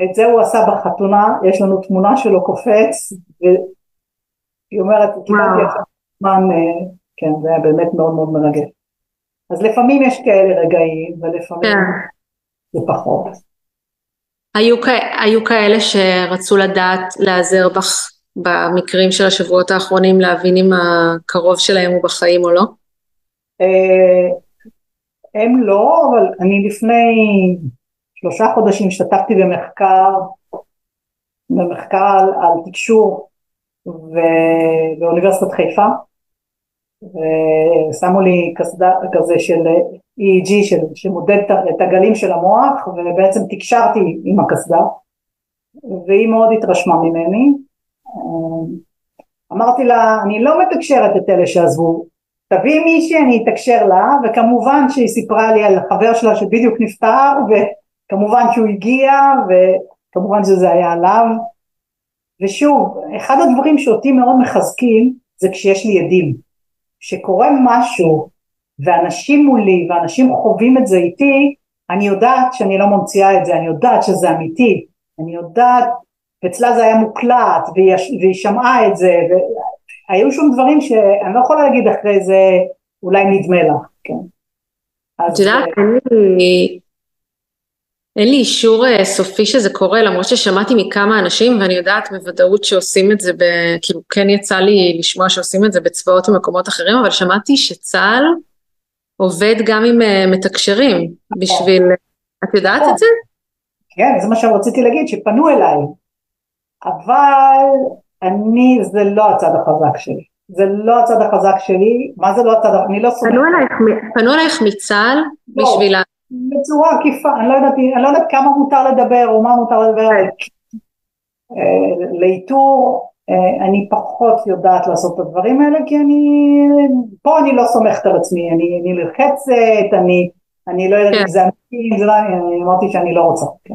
את זה הוא עשה בחתונה, יש לנו תמונה שלו קופץ, והיא אומרת, קיבלתי עכשיו זמן אה, כן, זה היה באמת מאוד מאוד מרגש. אז לפעמים יש כאלה רגעים, ולפעמים כן. זה פחות. היו, היו כאלה שרצו לדעת, להיעזר בך במקרים של השבועות האחרונים, להבין אם הקרוב שלהם הוא בחיים או לא? אה, הם לא, אבל אני לפני שלושה חודשים השתתפתי במחקר, במחקר על, על תקשור באוניברסיטת חיפה, ושמו לי קסדה כזה של EEG של, שמודד את הגלים של המוח, ובעצם תקשרתי עם הקסדה, והיא מאוד התרשמה ממני. אמרתי לה, אני לא מתקשרת את אלה שעזבו, תביאי מישהי אני אתקשר לה, וכמובן שהיא סיפרה לי על חבר שלה שבדיוק נפטר, וכמובן שהוא הגיע, וכמובן שזה היה עליו. ושוב, אחד הדברים שאותי מאוד מחזקים זה כשיש לי עדים. כשקורה משהו ואנשים מולי ואנשים חווים את זה איתי, אני יודעת שאני לא ממציאה את זה, אני יודעת שזה אמיתי, אני יודעת, ואצלה זה היה מוקלט והיא, והיא שמעה את זה, והיו שם דברים שאני לא יכולה להגיד אחרי זה אולי נדמה לך, כן. את יודעת, אה, אני אין לי אישור אה, סופי שזה קורה, למרות ששמעתי מכמה אנשים, ואני יודעת בוודאות שעושים את זה, ב, כאילו כן יצא לי לשמוע שעושים את זה בצבאות ומקומות אחרים, אבל שמעתי שצה"ל עובד גם עם אה, מתקשרים בשביל, את יודעת את זה? כן, זה מה שרציתי להגיד, שפנו אליי, אבל אני, זה לא הצד החזק שלי. זה לא הצד החזק שלי, מה זה לא הצד, אני לא סומכת. פנו אלייך מצה"ל לא. בשביל בצורה עקיפה, אני לא יודעת, אני לא יודעת כמה מותר לדבר או מה מותר לדבר, אה, לאיתור אה, אני פחות יודעת לעשות את הדברים האלה כי אני, פה אני לא סומכת על עצמי, אני, אני נלחצת, אני, אני לא יודעת אם כן. זה אמיתי, אם זה לא, אני אמרתי שאני לא רוצה, כן.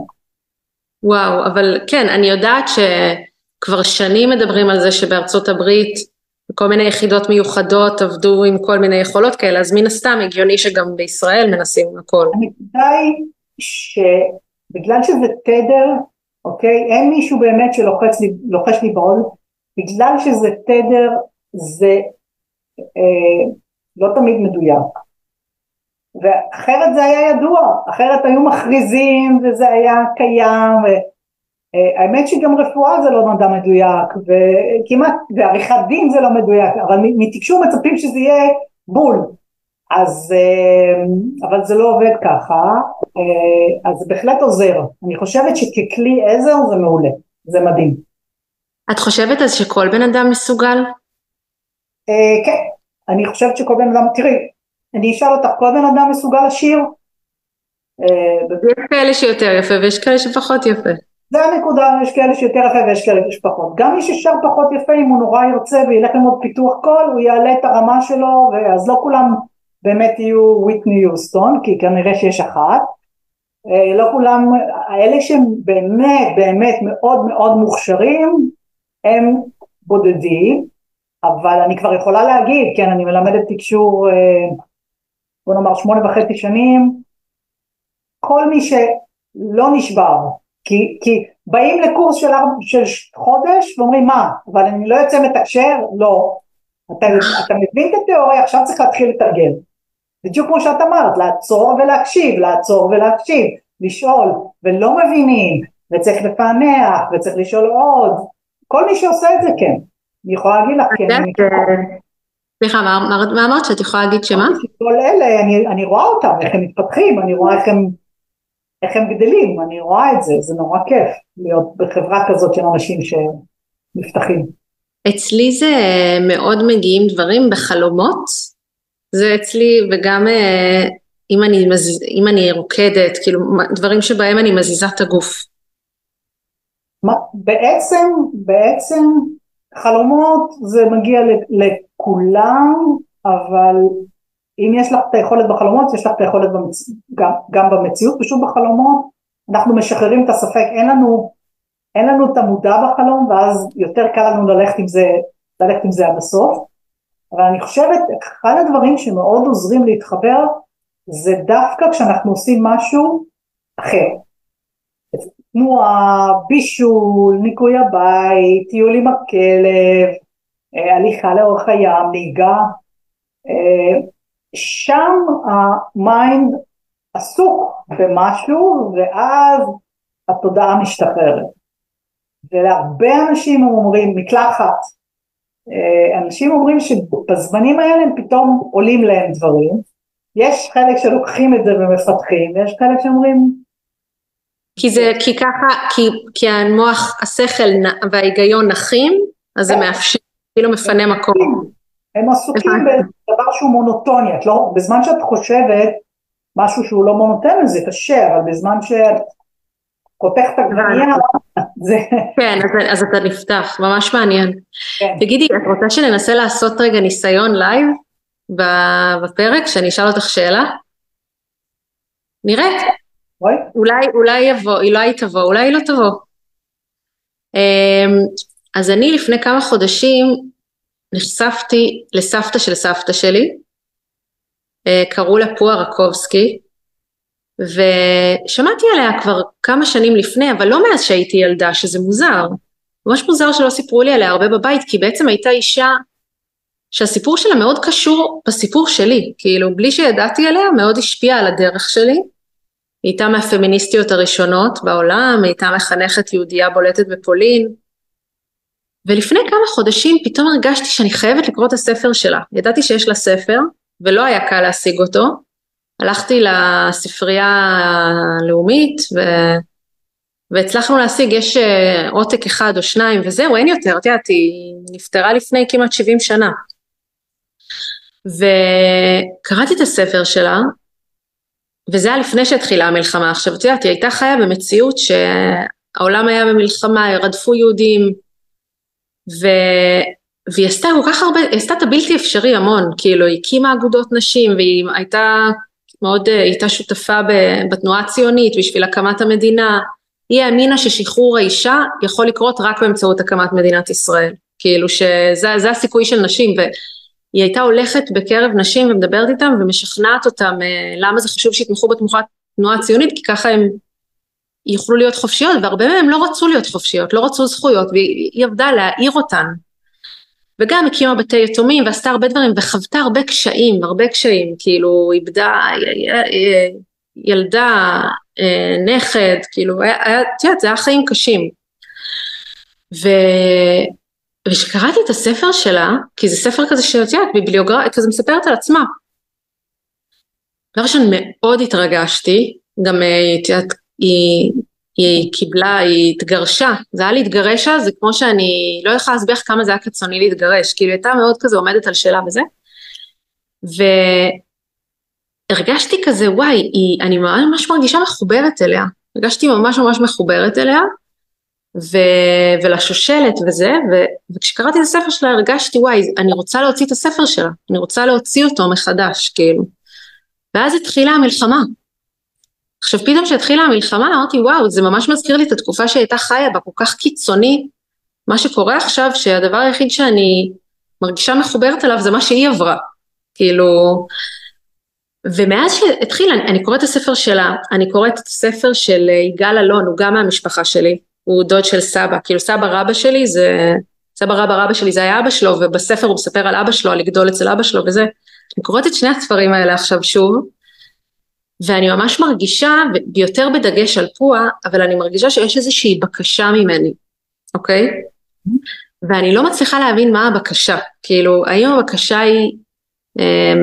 וואו, אבל כן, אני יודעת שכבר שנים מדברים על זה שבארצות הברית כל מיני יחידות מיוחדות עבדו עם כל מיני יכולות כאלה, אז מן הסתם הגיוני שגם בישראל מנסים הכל. הנקודה היא שבגלל שזה תדר, אוקיי, אין מישהו באמת שלוחץ לי, לי בעול, בגלל שזה תדר זה אה, לא תמיד מדויק. ואחרת זה היה ידוע, אחרת היו מכריזים וזה היה קיים, ו... אה, האמת שגם רפואה זה לא מדע מדויק וכמעט ועריכת דין זה לא מדויק אבל מתקשור מצפים שזה יהיה בול אז אה, אבל זה לא עובד ככה אה, אז זה בהחלט עוזר אני חושבת שככלי עזר זה מעולה זה מדהים. את חושבת אז שכל בן אדם מסוגל? כן אני חושבת שכל בן אדם תראי אני אשאל אותך כל בן אדם מסוגל לשיר? יש כאלה שיותר יפה ויש כאלה שפחות יפה זה הנקודה, יש כאלה שיותר יפה ויש כאלה שפחות. גם מי ששר פחות יפה, אם הוא נורא ירצה וילך ללמוד פיתוח קול, הוא יעלה את הרמה שלו, אז לא כולם באמת יהיו וויטני יוסטון, כי כנראה שיש אחת. אה, לא כולם, האלה שהם באמת באמת מאוד מאוד מוכשרים, הם בודדים, אבל אני כבר יכולה להגיד, כן, אני מלמדת תקשור, אה, בוא נאמר שמונה וחצי שנים, כל מי שלא נשבר, כי, כי באים לקורס של, של חודש ואומרים מה, אבל אני לא יוצא מתקשר? לא. אתה, אתה מבין את התיאוריה, עכשיו צריך להתחיל לתרגל. בדיוק כמו שאת אמרת, לעצור ולהקשיב, לעצור ולהקשיב, לשאול, ולא מבינים, וצריך לפענח, וצריך לשאול עוד. כל מי שעושה את זה כן. אני יכולה להגיד לך כן. סליחה, מה אמרת שאת יכולה להגיד שמה? כל אלה, אני, אני רואה אותם, איך הם מתפתחים, אני רואה איך הם איך הם גדלים, אני רואה את זה, זה נורא כיף להיות בחברה כזאת של אנשים שנפתחים. אצלי זה מאוד מגיעים דברים בחלומות, זה אצלי וגם אה, אם אני, מז... אם אני רוקדת, כאילו דברים שבהם אני מזיזה את הגוף. מה, בעצם, בעצם חלומות זה מגיע לכולם, אבל אם יש לך את היכולת בחלומות, יש לך את היכולת במצ... גם, גם במציאות, פשוט בחלומות אנחנו משחררים את הספק, אין לנו, אין לנו את המודע בחלום ואז יותר קל לנו ללכת עם זה, ללכת עם זה עד הסוף, אבל אני חושבת, אחד הדברים שמאוד עוזרים להתחבר זה דווקא כשאנחנו עושים משהו אחר. תנועה, בישול, ניקוי הבית, טיול עם הכלב, אה, הליכה לאורך הים, נהיגה, אה, שם ה mind עסוק במשהו ואז התודעה משתחררת. ולהרבה אנשים אומרים מקלחת, אה, אנשים אומרים שבזמנים האלה הם פתאום עולים להם דברים, יש חלק שלוקחים את זה ומפתחים, ויש חלק שאומרים... כי זה, כי ככה, כי, כי המוח, השכל וההיגיון נחים, אז זה כן. מאפשר, כאילו מפנה מקום. הם עסוקים בדבר שהוא מונוטוני, את לא, בזמן שאת חושבת משהו שהוא לא מונוטוני זה קשה, אבל בזמן שאת חותך את העגבנייה, זה... כן, אז, אז אתה נפתח, ממש מעניין. כן. תגידי, את רוצה שננסה לעשות רגע ניסיון live בפרק, שאני אשאל אותך שאלה? נראה. אולי, אולי יבוא, אולי תבוא, אולי לא תבוא. אמ, אז אני לפני כמה חודשים נחשפתי לסבתא של סבתא שלי, אה, קראו לה פועה רקובסקי, ושמעתי עליה כבר כמה שנים לפני, אבל לא מאז שהייתי ילדה, שזה מוזר. ממש מוזר שלא סיפרו לי עליה הרבה בבית, כי בעצם הייתה אישה שהסיפור שלה מאוד קשור בסיפור שלי, כאילו בלי שידעתי עליה, מאוד השפיעה על הדרך שלי. היא הייתה מהפמיניסטיות הראשונות בעולם, היא הייתה מחנכת יהודייה בולטת בפולין, ולפני כמה חודשים פתאום הרגשתי שאני חייבת לקרוא את הספר שלה. ידעתי שיש לה ספר, ולא היה קל להשיג אותו. הלכתי לספרייה הלאומית, ו... והצלחנו להשיג, יש אה, עותק אחד או שניים, וזהו, אין יותר, את יודעת, היא נפטרה לפני כמעט 70 שנה. וקראתי את הספר שלה, וזה היה לפני שהתחילה המלחמה. עכשיו, את יודעת, היא הייתה חיה במציאות שהעולם היה במלחמה, רדפו יהודים, ו... והיא עשתה כל כך הרבה, היא עשתה את הבלתי אפשרי המון, כאילו היא הקימה אגודות נשים והיא הייתה מאוד, היא הייתה שותפה בתנועה הציונית בשביל הקמת המדינה, היא האמינה ששחרור האישה יכול לקרות רק באמצעות הקמת מדינת ישראל, כאילו שזה הסיכוי של נשים והיא הייתה הולכת בקרב נשים ומדברת איתם ומשכנעת אותם אה, למה זה חשוב שיתמכו בתנועה הציונית כי ככה הם יוכלו להיות חופשיות, והרבה מהם לא רצו להיות חופשיות, לא רצו זכויות, והיא עבדה להעיר אותן. וגם הקימה בתי יתומים ועשתה הרבה דברים וחוותה הרבה קשיים, הרבה קשיים, כאילו איבדה ילדה, אה, נכד, כאילו, את יודעת, זה היה חיים קשים. ו... וכשקראתי את הספר שלה, כי זה ספר כזה שאת יודעת, ביבליוגרפיה, כזה מספרת על עצמה. דבר ראשון מאוד התרגשתי, גם אה, את יודעת, היא, היא קיבלה, היא התגרשה, זה היה להתגרש אז, זה כמו שאני לא יכולה להסביר כמה זה היה קיצוני להתגרש, כאילו היא הייתה מאוד כזה עומדת על שאלה וזה, והרגשתי כזה וואי, היא, אני ממש מרגישה מחוברת אליה, הרגשתי ממש ממש מחוברת אליה, ו, ולשושלת וזה, ו, וכשקראתי את הספר שלה הרגשתי וואי, אני רוצה להוציא את הספר שלה, אני רוצה להוציא אותו מחדש, כאילו. ואז התחילה המלחמה, עכשיו פתאום כשהתחילה המלחמה אמרתי וואו זה ממש מזכיר לי את התקופה שהיא הייתה חיה בה כל כך קיצוני. מה שקורה עכשיו שהדבר היחיד שאני מרגישה מחוברת אליו זה מה שהיא עברה. כאילו ומאז שהתחיל אני, אני קוראת את הספר שלה אני קוראת את הספר של אה, יגאל אלון הוא גם מהמשפחה שלי. הוא דוד של סבא. כאילו סבא רבא שלי זה סבא רבא רבא שלי זה היה אבא שלו ובספר הוא מספר על אבא שלו על לגדול אצל אבא שלו וזה. אני קוראת את שני הספרים האלה עכשיו שוב ואני ממש מרגישה, ויותר בדגש על פועה, אבל אני מרגישה שיש איזושהי בקשה ממני, אוקיי? ואני לא מצליחה להבין מה הבקשה. כאילו, האם הבקשה היא אה,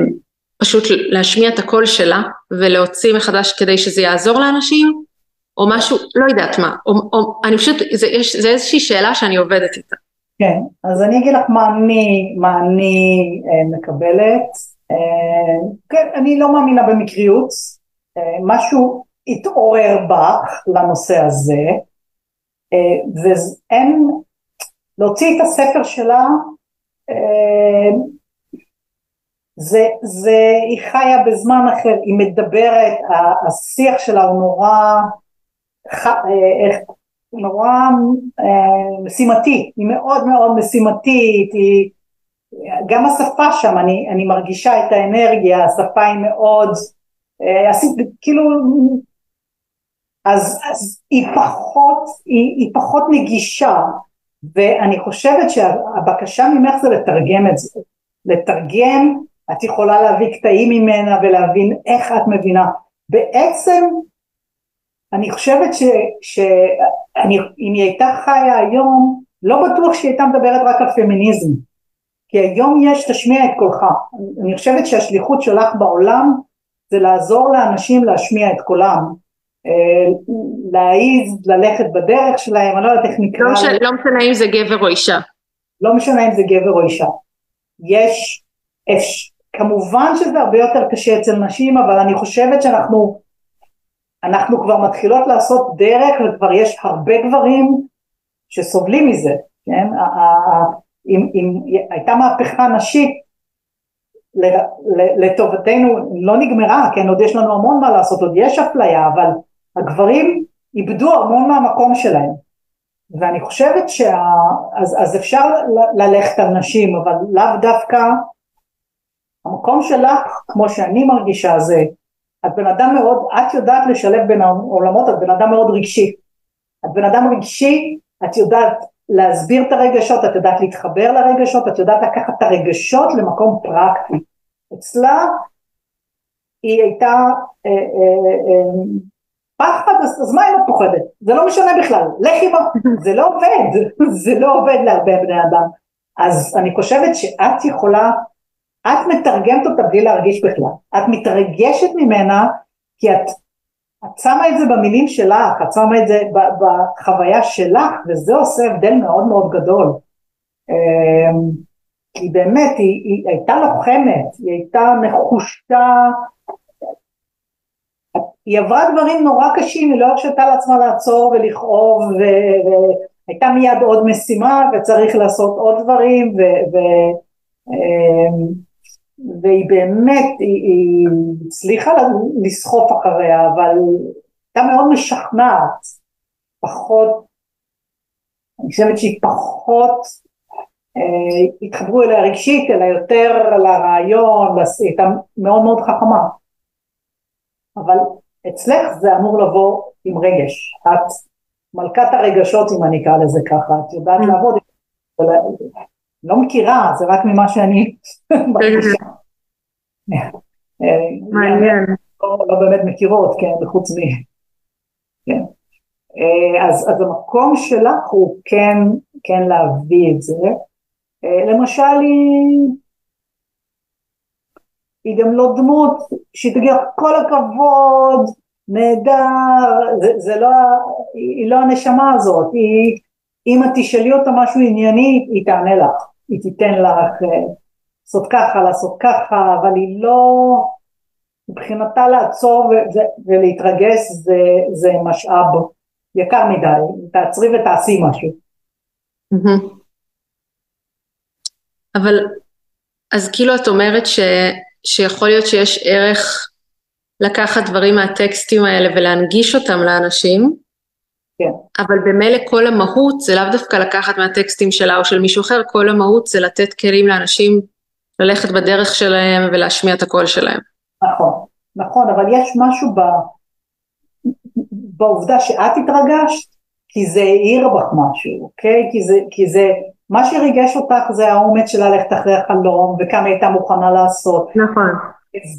פשוט להשמיע את הקול שלה ולהוציא מחדש כדי שזה יעזור לאנשים, או משהו, לא יודעת מה, או, או אני פשוט, זה, יש, זה איזושהי שאלה שאני עובדת איתה. כן, אז אני אגיד לך מה אני, מה אני אה, מקבלת. אה, כן, אני לא מאמינה במקריות, משהו התעורר בך לנושא הזה, אה, ואין, להוציא את הספר שלה, אה, זה, זה, היא חיה בזמן אחר, היא מדברת, השיח שלה הוא נורא, נורא משימתי, היא מאוד מאוד משימתית, היא, גם השפה שם, אני, אני מרגישה את האנרגיה, השפה היא מאוד אה, עשית כאילו אז, אז היא פחות היא, היא פחות נגישה ואני חושבת שהבקשה ממך זה לתרגם את זה. לתרגם את יכולה להביא קטעים ממנה ולהבין איך את מבינה. בעצם אני חושבת שאם היא הייתה חיה היום לא בטוח שהיא הייתה מדברת רק על פמיניזם. כי היום יש תשמיע את קולך. אני חושבת שהשליחות שלך בעולם זה לעזור לאנשים להשמיע את קולם, אה, להעיז ללכת בדרך שלהם, אני לא יודעת איך נקרא. לא משנה, לא משנה אם זה גבר או אישה. לא משנה אם זה גבר או אישה. יש, יש, כמובן שזה הרבה יותר קשה אצל נשים, אבל אני חושבת שאנחנו אנחנו כבר מתחילות לעשות דרך וכבר יש הרבה גברים שסובלים מזה, כן? אם, אם הייתה מהפכה נשית לטובתנו לא נגמרה, כן, עוד יש לנו המון מה לעשות, עוד יש אפליה, אבל הגברים איבדו המון מהמקום שלהם. ואני חושבת שה... אז, אז אפשר ללכת על נשים, אבל לאו דווקא המקום שלך, כמו שאני מרגישה, זה את בן אדם מאוד, את יודעת לשלב בין העולמות, את בן אדם מאוד רגשי. את בן אדם רגשי, את יודעת להסביר את הרגשות, את יודעת להתחבר לרגשות, את יודעת לקחת את הרגשות למקום פרקטי. אצלה היא הייתה אה, אה, אה, פחד, אז, אז מה אם את פוחדת? זה לא משנה בכלל, לכי בה, זה לא עובד, זה לא עובד להרבה בני אדם. אז אני חושבת שאת יכולה, את מתרגמת אותה בלי להרגיש בכלל, את מתרגשת ממנה כי את, את שמה את זה במילים שלך, את שמה את זה בחוויה שלך, וזה עושה הבדל מאוד מאוד גדול. אמ, כי באמת היא, היא הייתה לוחמת, היא הייתה נחושה, היא עברה דברים נורא קשים, היא לא הרשתה לעצמה לעצור ולכאוב והייתה מיד עוד משימה וצריך לעשות עוד דברים ו, ו, אמ, והיא באמת, היא, היא הצליחה לסחוף אחריה אבל הייתה מאוד משכנעת, פחות, אני חושבת שהיא פחות אה, התחברו אליה רגשית, אלא יותר לרעיון, היא הייתה מאוד מאוד חכמה. אבל אצלך זה אמור לבוא עם רגש. את מלכת הרגשות, אם אני אקרא לזה ככה, את יודעת mm. לעבוד, לא מכירה, זה רק ממה שאני מעניין. לא, לא באמת מכירות, כן, חוץ מ... כן. אה, אז, אז המקום שלך הוא כן, כן להביא את זה. אה, למשל היא, היא גם לא דמות שהיא תגיד כל הכבוד, נהדר, זה, זה לא, היא לא הנשמה הזאת, היא, אם את תשאלי אותה משהו ענייני היא תענה לך, היא תיתן לך אה, לעשות ככה, לעשות ככה, אבל היא לא, מבחינתה לעצור ולהתרגש זה, זה משאב יקר מדי, תעצרי ותעשי משהו. אבל אז כאילו את אומרת ש, שיכול להיות שיש ערך לקחת דברים מהטקסטים האלה ולהנגיש אותם לאנשים, כן. אבל במילא כל המהות זה לאו דווקא לקחת מהטקסטים שלה או של מישהו אחר, כל המהות זה לתת כלים לאנשים ללכת בדרך שלהם ולהשמיע את הקול שלהם. נכון, נכון, אבל יש משהו ב... בעובדה שאת התרגשת, כי זה העיר בך משהו, אוקיי? כי זה, כי זה מה שריגש אותך זה האומץ שלה ללכת אחרי החלום וכמה היא הייתה מוכנה לעשות. נכון.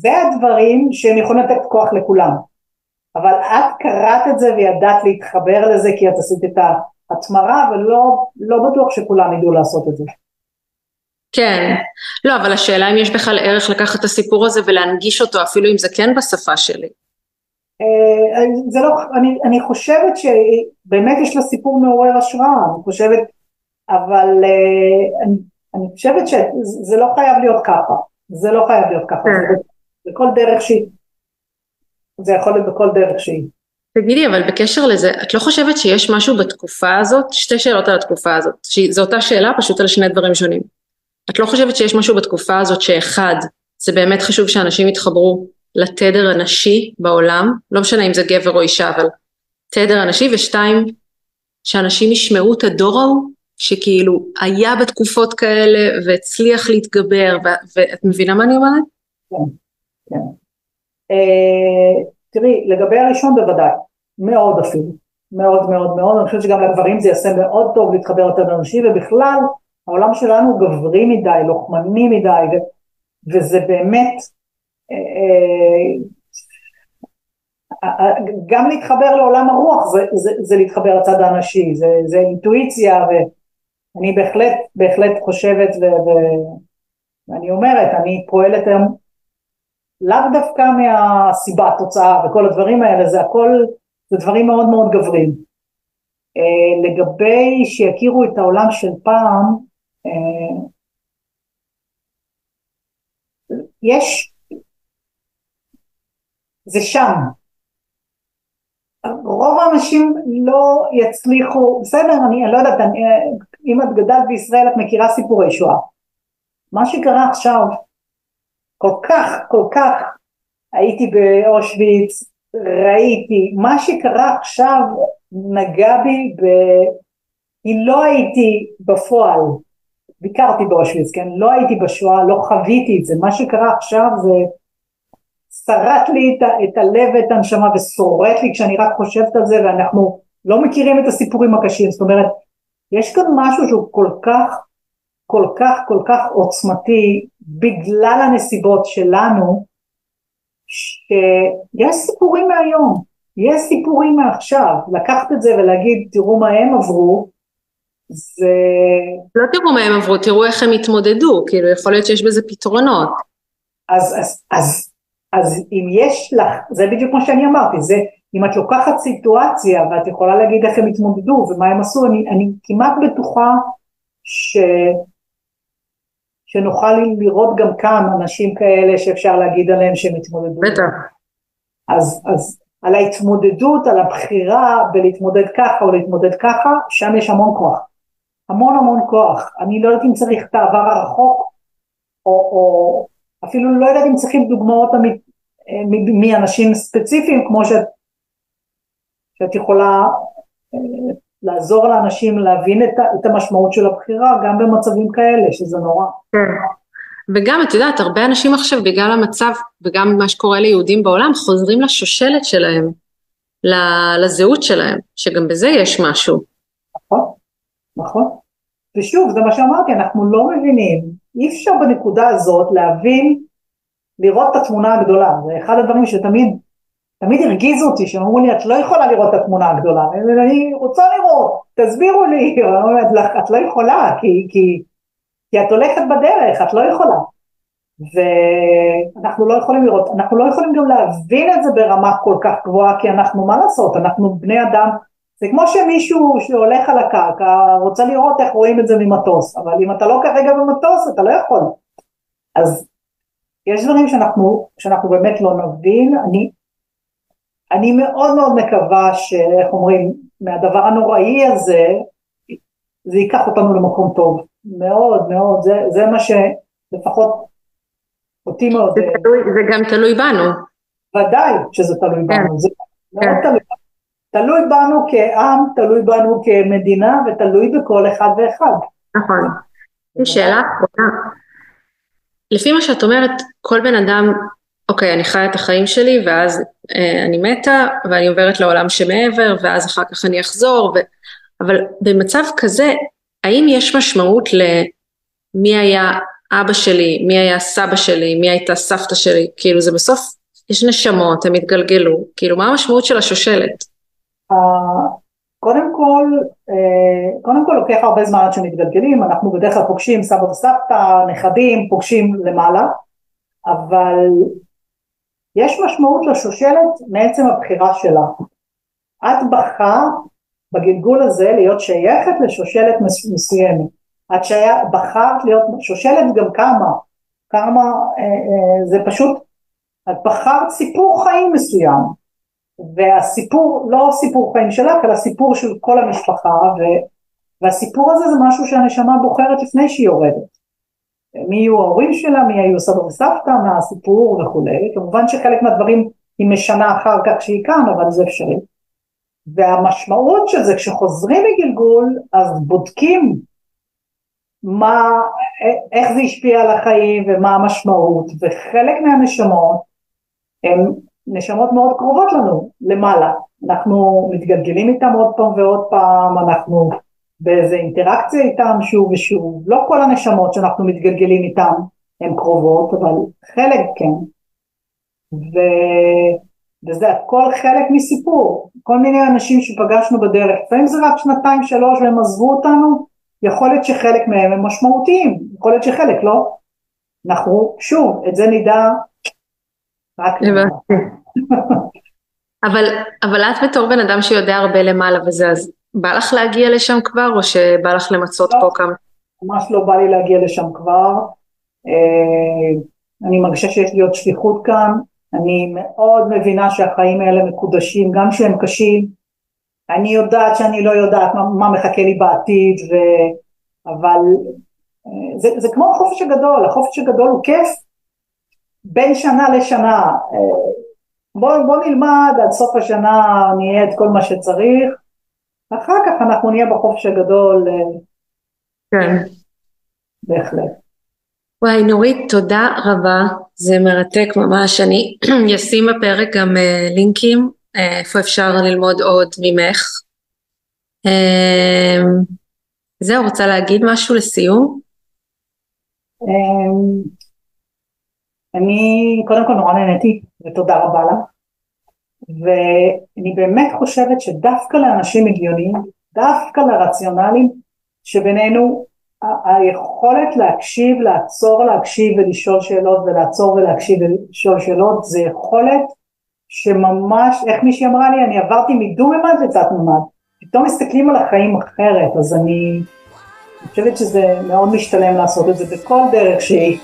זה הדברים שהם יכולים לתת כוח לכולם. אבל את קראת את זה וידעת להתחבר לזה כי את עשית את ההתמרה ולא לא בטוח שכולם ידעו לעשות את זה. כן, לא אבל השאלה אם יש בכלל ערך לקחת את הסיפור הזה ולהנגיש אותו אפילו אם זה כן בשפה שלי. אה, זה לא, אני, אני חושבת שבאמת יש לה סיפור מעורר השראה, אני חושבת אבל uh, אני, אני חושבת שזה לא חייב להיות ככה, זה לא חייב להיות ככה, כן. זה בכל דרך שהיא, זה יכול להיות בכל דרך שהיא. תגידי, אבל בקשר לזה, את לא חושבת שיש משהו בתקופה הזאת, שתי שאלות על התקופה הזאת, זו אותה שאלה פשוט על שני דברים שונים. את לא חושבת שיש משהו בתקופה הזאת שאחד, זה באמת חשוב שאנשים יתחברו לתדר הנשי בעולם, לא משנה אם זה גבר או אישה, אבל תדר הנשי, ושתיים, שאנשים ישמעו את הדור ההוא שכאילו היה בתקופות כאלה והצליח להתגבר, ו- ואת מבינה מה אני אומרת? כן, כן. אה, תראי, לגבי הראשון בוודאי, מאוד אפילו, מאוד מאוד מאוד, אני חושבת שגם לגברים זה יעשה מאוד טוב להתחבר יותר לאנשים, ובכלל העולם שלנו הוא גברי מדי, לוחמני מדי, ו- וזה באמת, אה, אה, גם להתחבר לעולם הרוח זה, זה, זה להתחבר לצד האנשי, זה, זה אינטואיציה, ו... אני בהחלט, בהחלט חושבת ו, ואני אומרת, אני פועלת היום לאו דווקא מהסיבה, התוצאה וכל הדברים האלה, זה הכל, זה דברים מאוד מאוד גבריים. אה, לגבי שיכירו את העולם של פעם, אה, יש, זה שם. רוב האנשים לא יצליחו, בסדר, אני, אני לא יודעת, אני, אם את גדלת בישראל את מכירה סיפורי שואה. מה שקרה עכשיו, כל כך, כל כך, הייתי באושוויץ, ראיתי, מה שקרה עכשיו נגע בי, ב... אם לא הייתי בפועל, ביקרתי באושוויץ, כן? לא הייתי בשואה, לא חוויתי את זה, מה שקרה עכשיו זה שרט לי את, את הלב ואת הנשמה ושורט לי כשאני רק חושבת על זה ואנחנו לא מכירים את הסיפורים הקשים, זאת אומרת, יש כאן משהו שהוא כל כך, כל כך, כל כך עוצמתי בגלל הנסיבות שלנו, שיש סיפורים מהיום, יש סיפורים מעכשיו, לקחת את זה ולהגיד תראו מה הם עברו, זה... לא תראו מה הם עברו, תראו איך הם התמודדו, כאילו יכול להיות שיש בזה פתרונות. אז, אז, אז, אז אם יש לך, זה בדיוק מה שאני אמרתי, זה אם את לוקחת סיטואציה ואת יכולה להגיד איך הם התמודדו ומה הם עשו, אני, אני כמעט בטוחה ש... שנוכל לראות גם כאן אנשים כאלה שאפשר להגיד עליהם שהם התמודדו. בטח. אז, אז על ההתמודדות, על הבחירה בלהתמודד ככה או להתמודד ככה, שם יש המון כוח. המון המון כוח. אני לא יודעת אם צריך את העבר הרחוק, או, או אפילו לא יודעת אם צריכים דוגמאות מאנשים ספציפיים, כמו שאת, שאת יכולה אה, לעזור לאנשים להבין את, את המשמעות של הבחירה, גם במצבים כאלה, שזה נורא. כן. וגם, את יודעת, הרבה אנשים עכשיו, בגלל המצב, וגם מה שקורה ליהודים בעולם, חוזרים לשושלת שלהם, לזהות שלהם, שגם בזה יש משהו. נכון, נכון. ושוב, זה מה שאמרתי, אנחנו לא מבינים, אי אפשר בנקודה הזאת להבין, לראות את התמונה הגדולה, זה אחד הדברים שתמיד, תמיד הרגיזו אותי, שאמרו לי, את לא יכולה לראות את התמונה הגדולה, אני רוצה לראות, תסבירו לי, את לא יכולה, כי, כי כי את הולכת בדרך, את לא יכולה. ואנחנו לא יכולים לראות, אנחנו לא יכולים גם להבין את זה ברמה כל כך גבוהה, כי אנחנו, מה לעשות, אנחנו בני אדם, זה כמו שמישהו שהולך על הקרקע רוצה לראות איך רואים את זה ממטוס, אבל אם אתה לא כרגע במטוס אתה לא יכול. אז יש דברים שאנחנו, שאנחנו באמת לא נבין, אני, אני מאוד מאוד מקווה שאיך אומרים, מהדבר הנוראי הזה, זה ייקח אותנו למקום טוב. מאוד מאוד, זה, זה מה שלפחות אותי מאוד... זה, תלוי, זה גם תלוי בנו. ודאי שזה תלוי כן. בנו, זה כן. מאוד תלוי. תלוי בנו כעם, תלוי בנו כמדינה ותלוי בכל אחד ואחד. נכון. שאלה אחרונה. לפי מה שאת אומרת, כל בן אדם, אוקיי, אני חיה את החיים שלי ואז אה, אני מתה ואני עוברת לעולם שמעבר ואז אחר כך אני אחזור, ו... אבל במצב כזה האם יש משמעות למי היה אבא שלי, מי היה סבא שלי, מי הייתה סבתא שלי, כאילו זה בסוף, יש נשמות, הם התגלגלו, כאילו מה המשמעות של השושלת? Uh, קודם כל, uh, קודם כל לוקח הרבה זמן עד שמתגלגלים, אנחנו בדרך כלל פוגשים סבא וסבתא, נכדים, פוגשים למעלה, אבל יש משמעות לשושלת מעצם הבחירה שלה. את בחרת בגלגול הזה להיות שייכת לשושלת מסוימת. את שייך, בחרת להיות, שושלת גם כמה, כמה, אה, אה, זה פשוט, את בחרת סיפור חיים מסוים, והסיפור, לא סיפור חיים שלך, אלא סיפור של כל המשפחה, ו, והסיפור הזה זה משהו שהנשמה בוחרת לפני שהיא יורדת. מי יהיו ההורים שלה, מי היו סבא וסבתא, מה הסיפור וכולי, כמובן שחלק מהדברים היא משנה אחר כך כשהיא כאן, אבל זה אפשרי. והמשמעות של זה כשחוזרים מגלגול אז בודקים מה, איך זה השפיע על החיים ומה המשמעות וחלק מהנשמות הן נשמות מאוד קרובות לנו למעלה אנחנו מתגלגלים איתם עוד פעם ועוד פעם אנחנו באיזה אינטראקציה איתם שוב ושוב. לא כל הנשמות שאנחנו מתגלגלים איתם הן קרובות אבל חלק כן. ו... וזה הכל חלק מסיפור, כל מיני אנשים שפגשנו בדרך, לפעמים זה רק שנתיים שלוש והם עזבו אותנו, יכול להיות שחלק מהם הם משמעותיים, יכול להיות שחלק לא. אנחנו, שוב, את זה נדע רק. אבל, אבל את בתור בן אדם שיודע הרבה למעלה וזה, אז בא לך להגיע לשם כבר, או שבא לך למצות לא, פה כמה? ממש לא בא לי להגיע לשם כבר. אה, אני מרגישה שיש לי עוד שליחות כאן, אני מאוד מבינה שהחיים האלה מקודשים, גם שהם קשים. אני יודעת שאני לא יודעת מה, מה מחכה לי בעתיד, ו... אבל אה, זה, זה כמו החופש הגדול, החופש הגדול הוא כיף בין שנה לשנה. אה, בוא, בוא נלמד עד סוף השנה, נהיה את כל מה שצריך, אחר כך אנחנו נהיה בחופש הגדול. אה, כן. בהחלט. וואי, נורית, תודה רבה, זה מרתק ממש. אני אשים בפרק גם uh, לינקים, uh, איפה אפשר ללמוד עוד ממך. Uh, זהו, רוצה להגיד משהו לסיום? Um, אני קודם כל נורא נהניתי, ותודה רבה לך. ואני באמת חושבת שדווקא לאנשים הגיוניים, דווקא לרציונליים שבינינו, היכולת להקשיב, לעצור להקשיב ולשאול שאלות ולעצור ולהקשיב ולשאול שאלות זה יכולת שממש, איך מישהי אמרה לי, אני עברתי מדו-ממד לתת-ממד, פתאום מסתכלים על החיים אחרת, אז אני חושבת שזה מאוד משתלם לעשות את זה בכל דרך שהיא,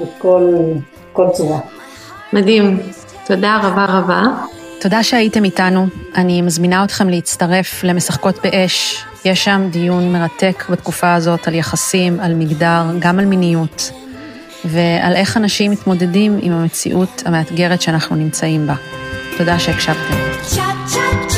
בכל צורה. מדהים, תודה רבה רבה. תודה שהייתם איתנו. אני מזמינה אתכם להצטרף למשחקות באש. יש שם דיון מרתק בתקופה הזאת על יחסים, על מגדר, גם על מיניות, ועל איך אנשים מתמודדים עם המציאות המאתגרת שאנחנו נמצאים בה. תודה שהקשבתם. צ'ה צ'ה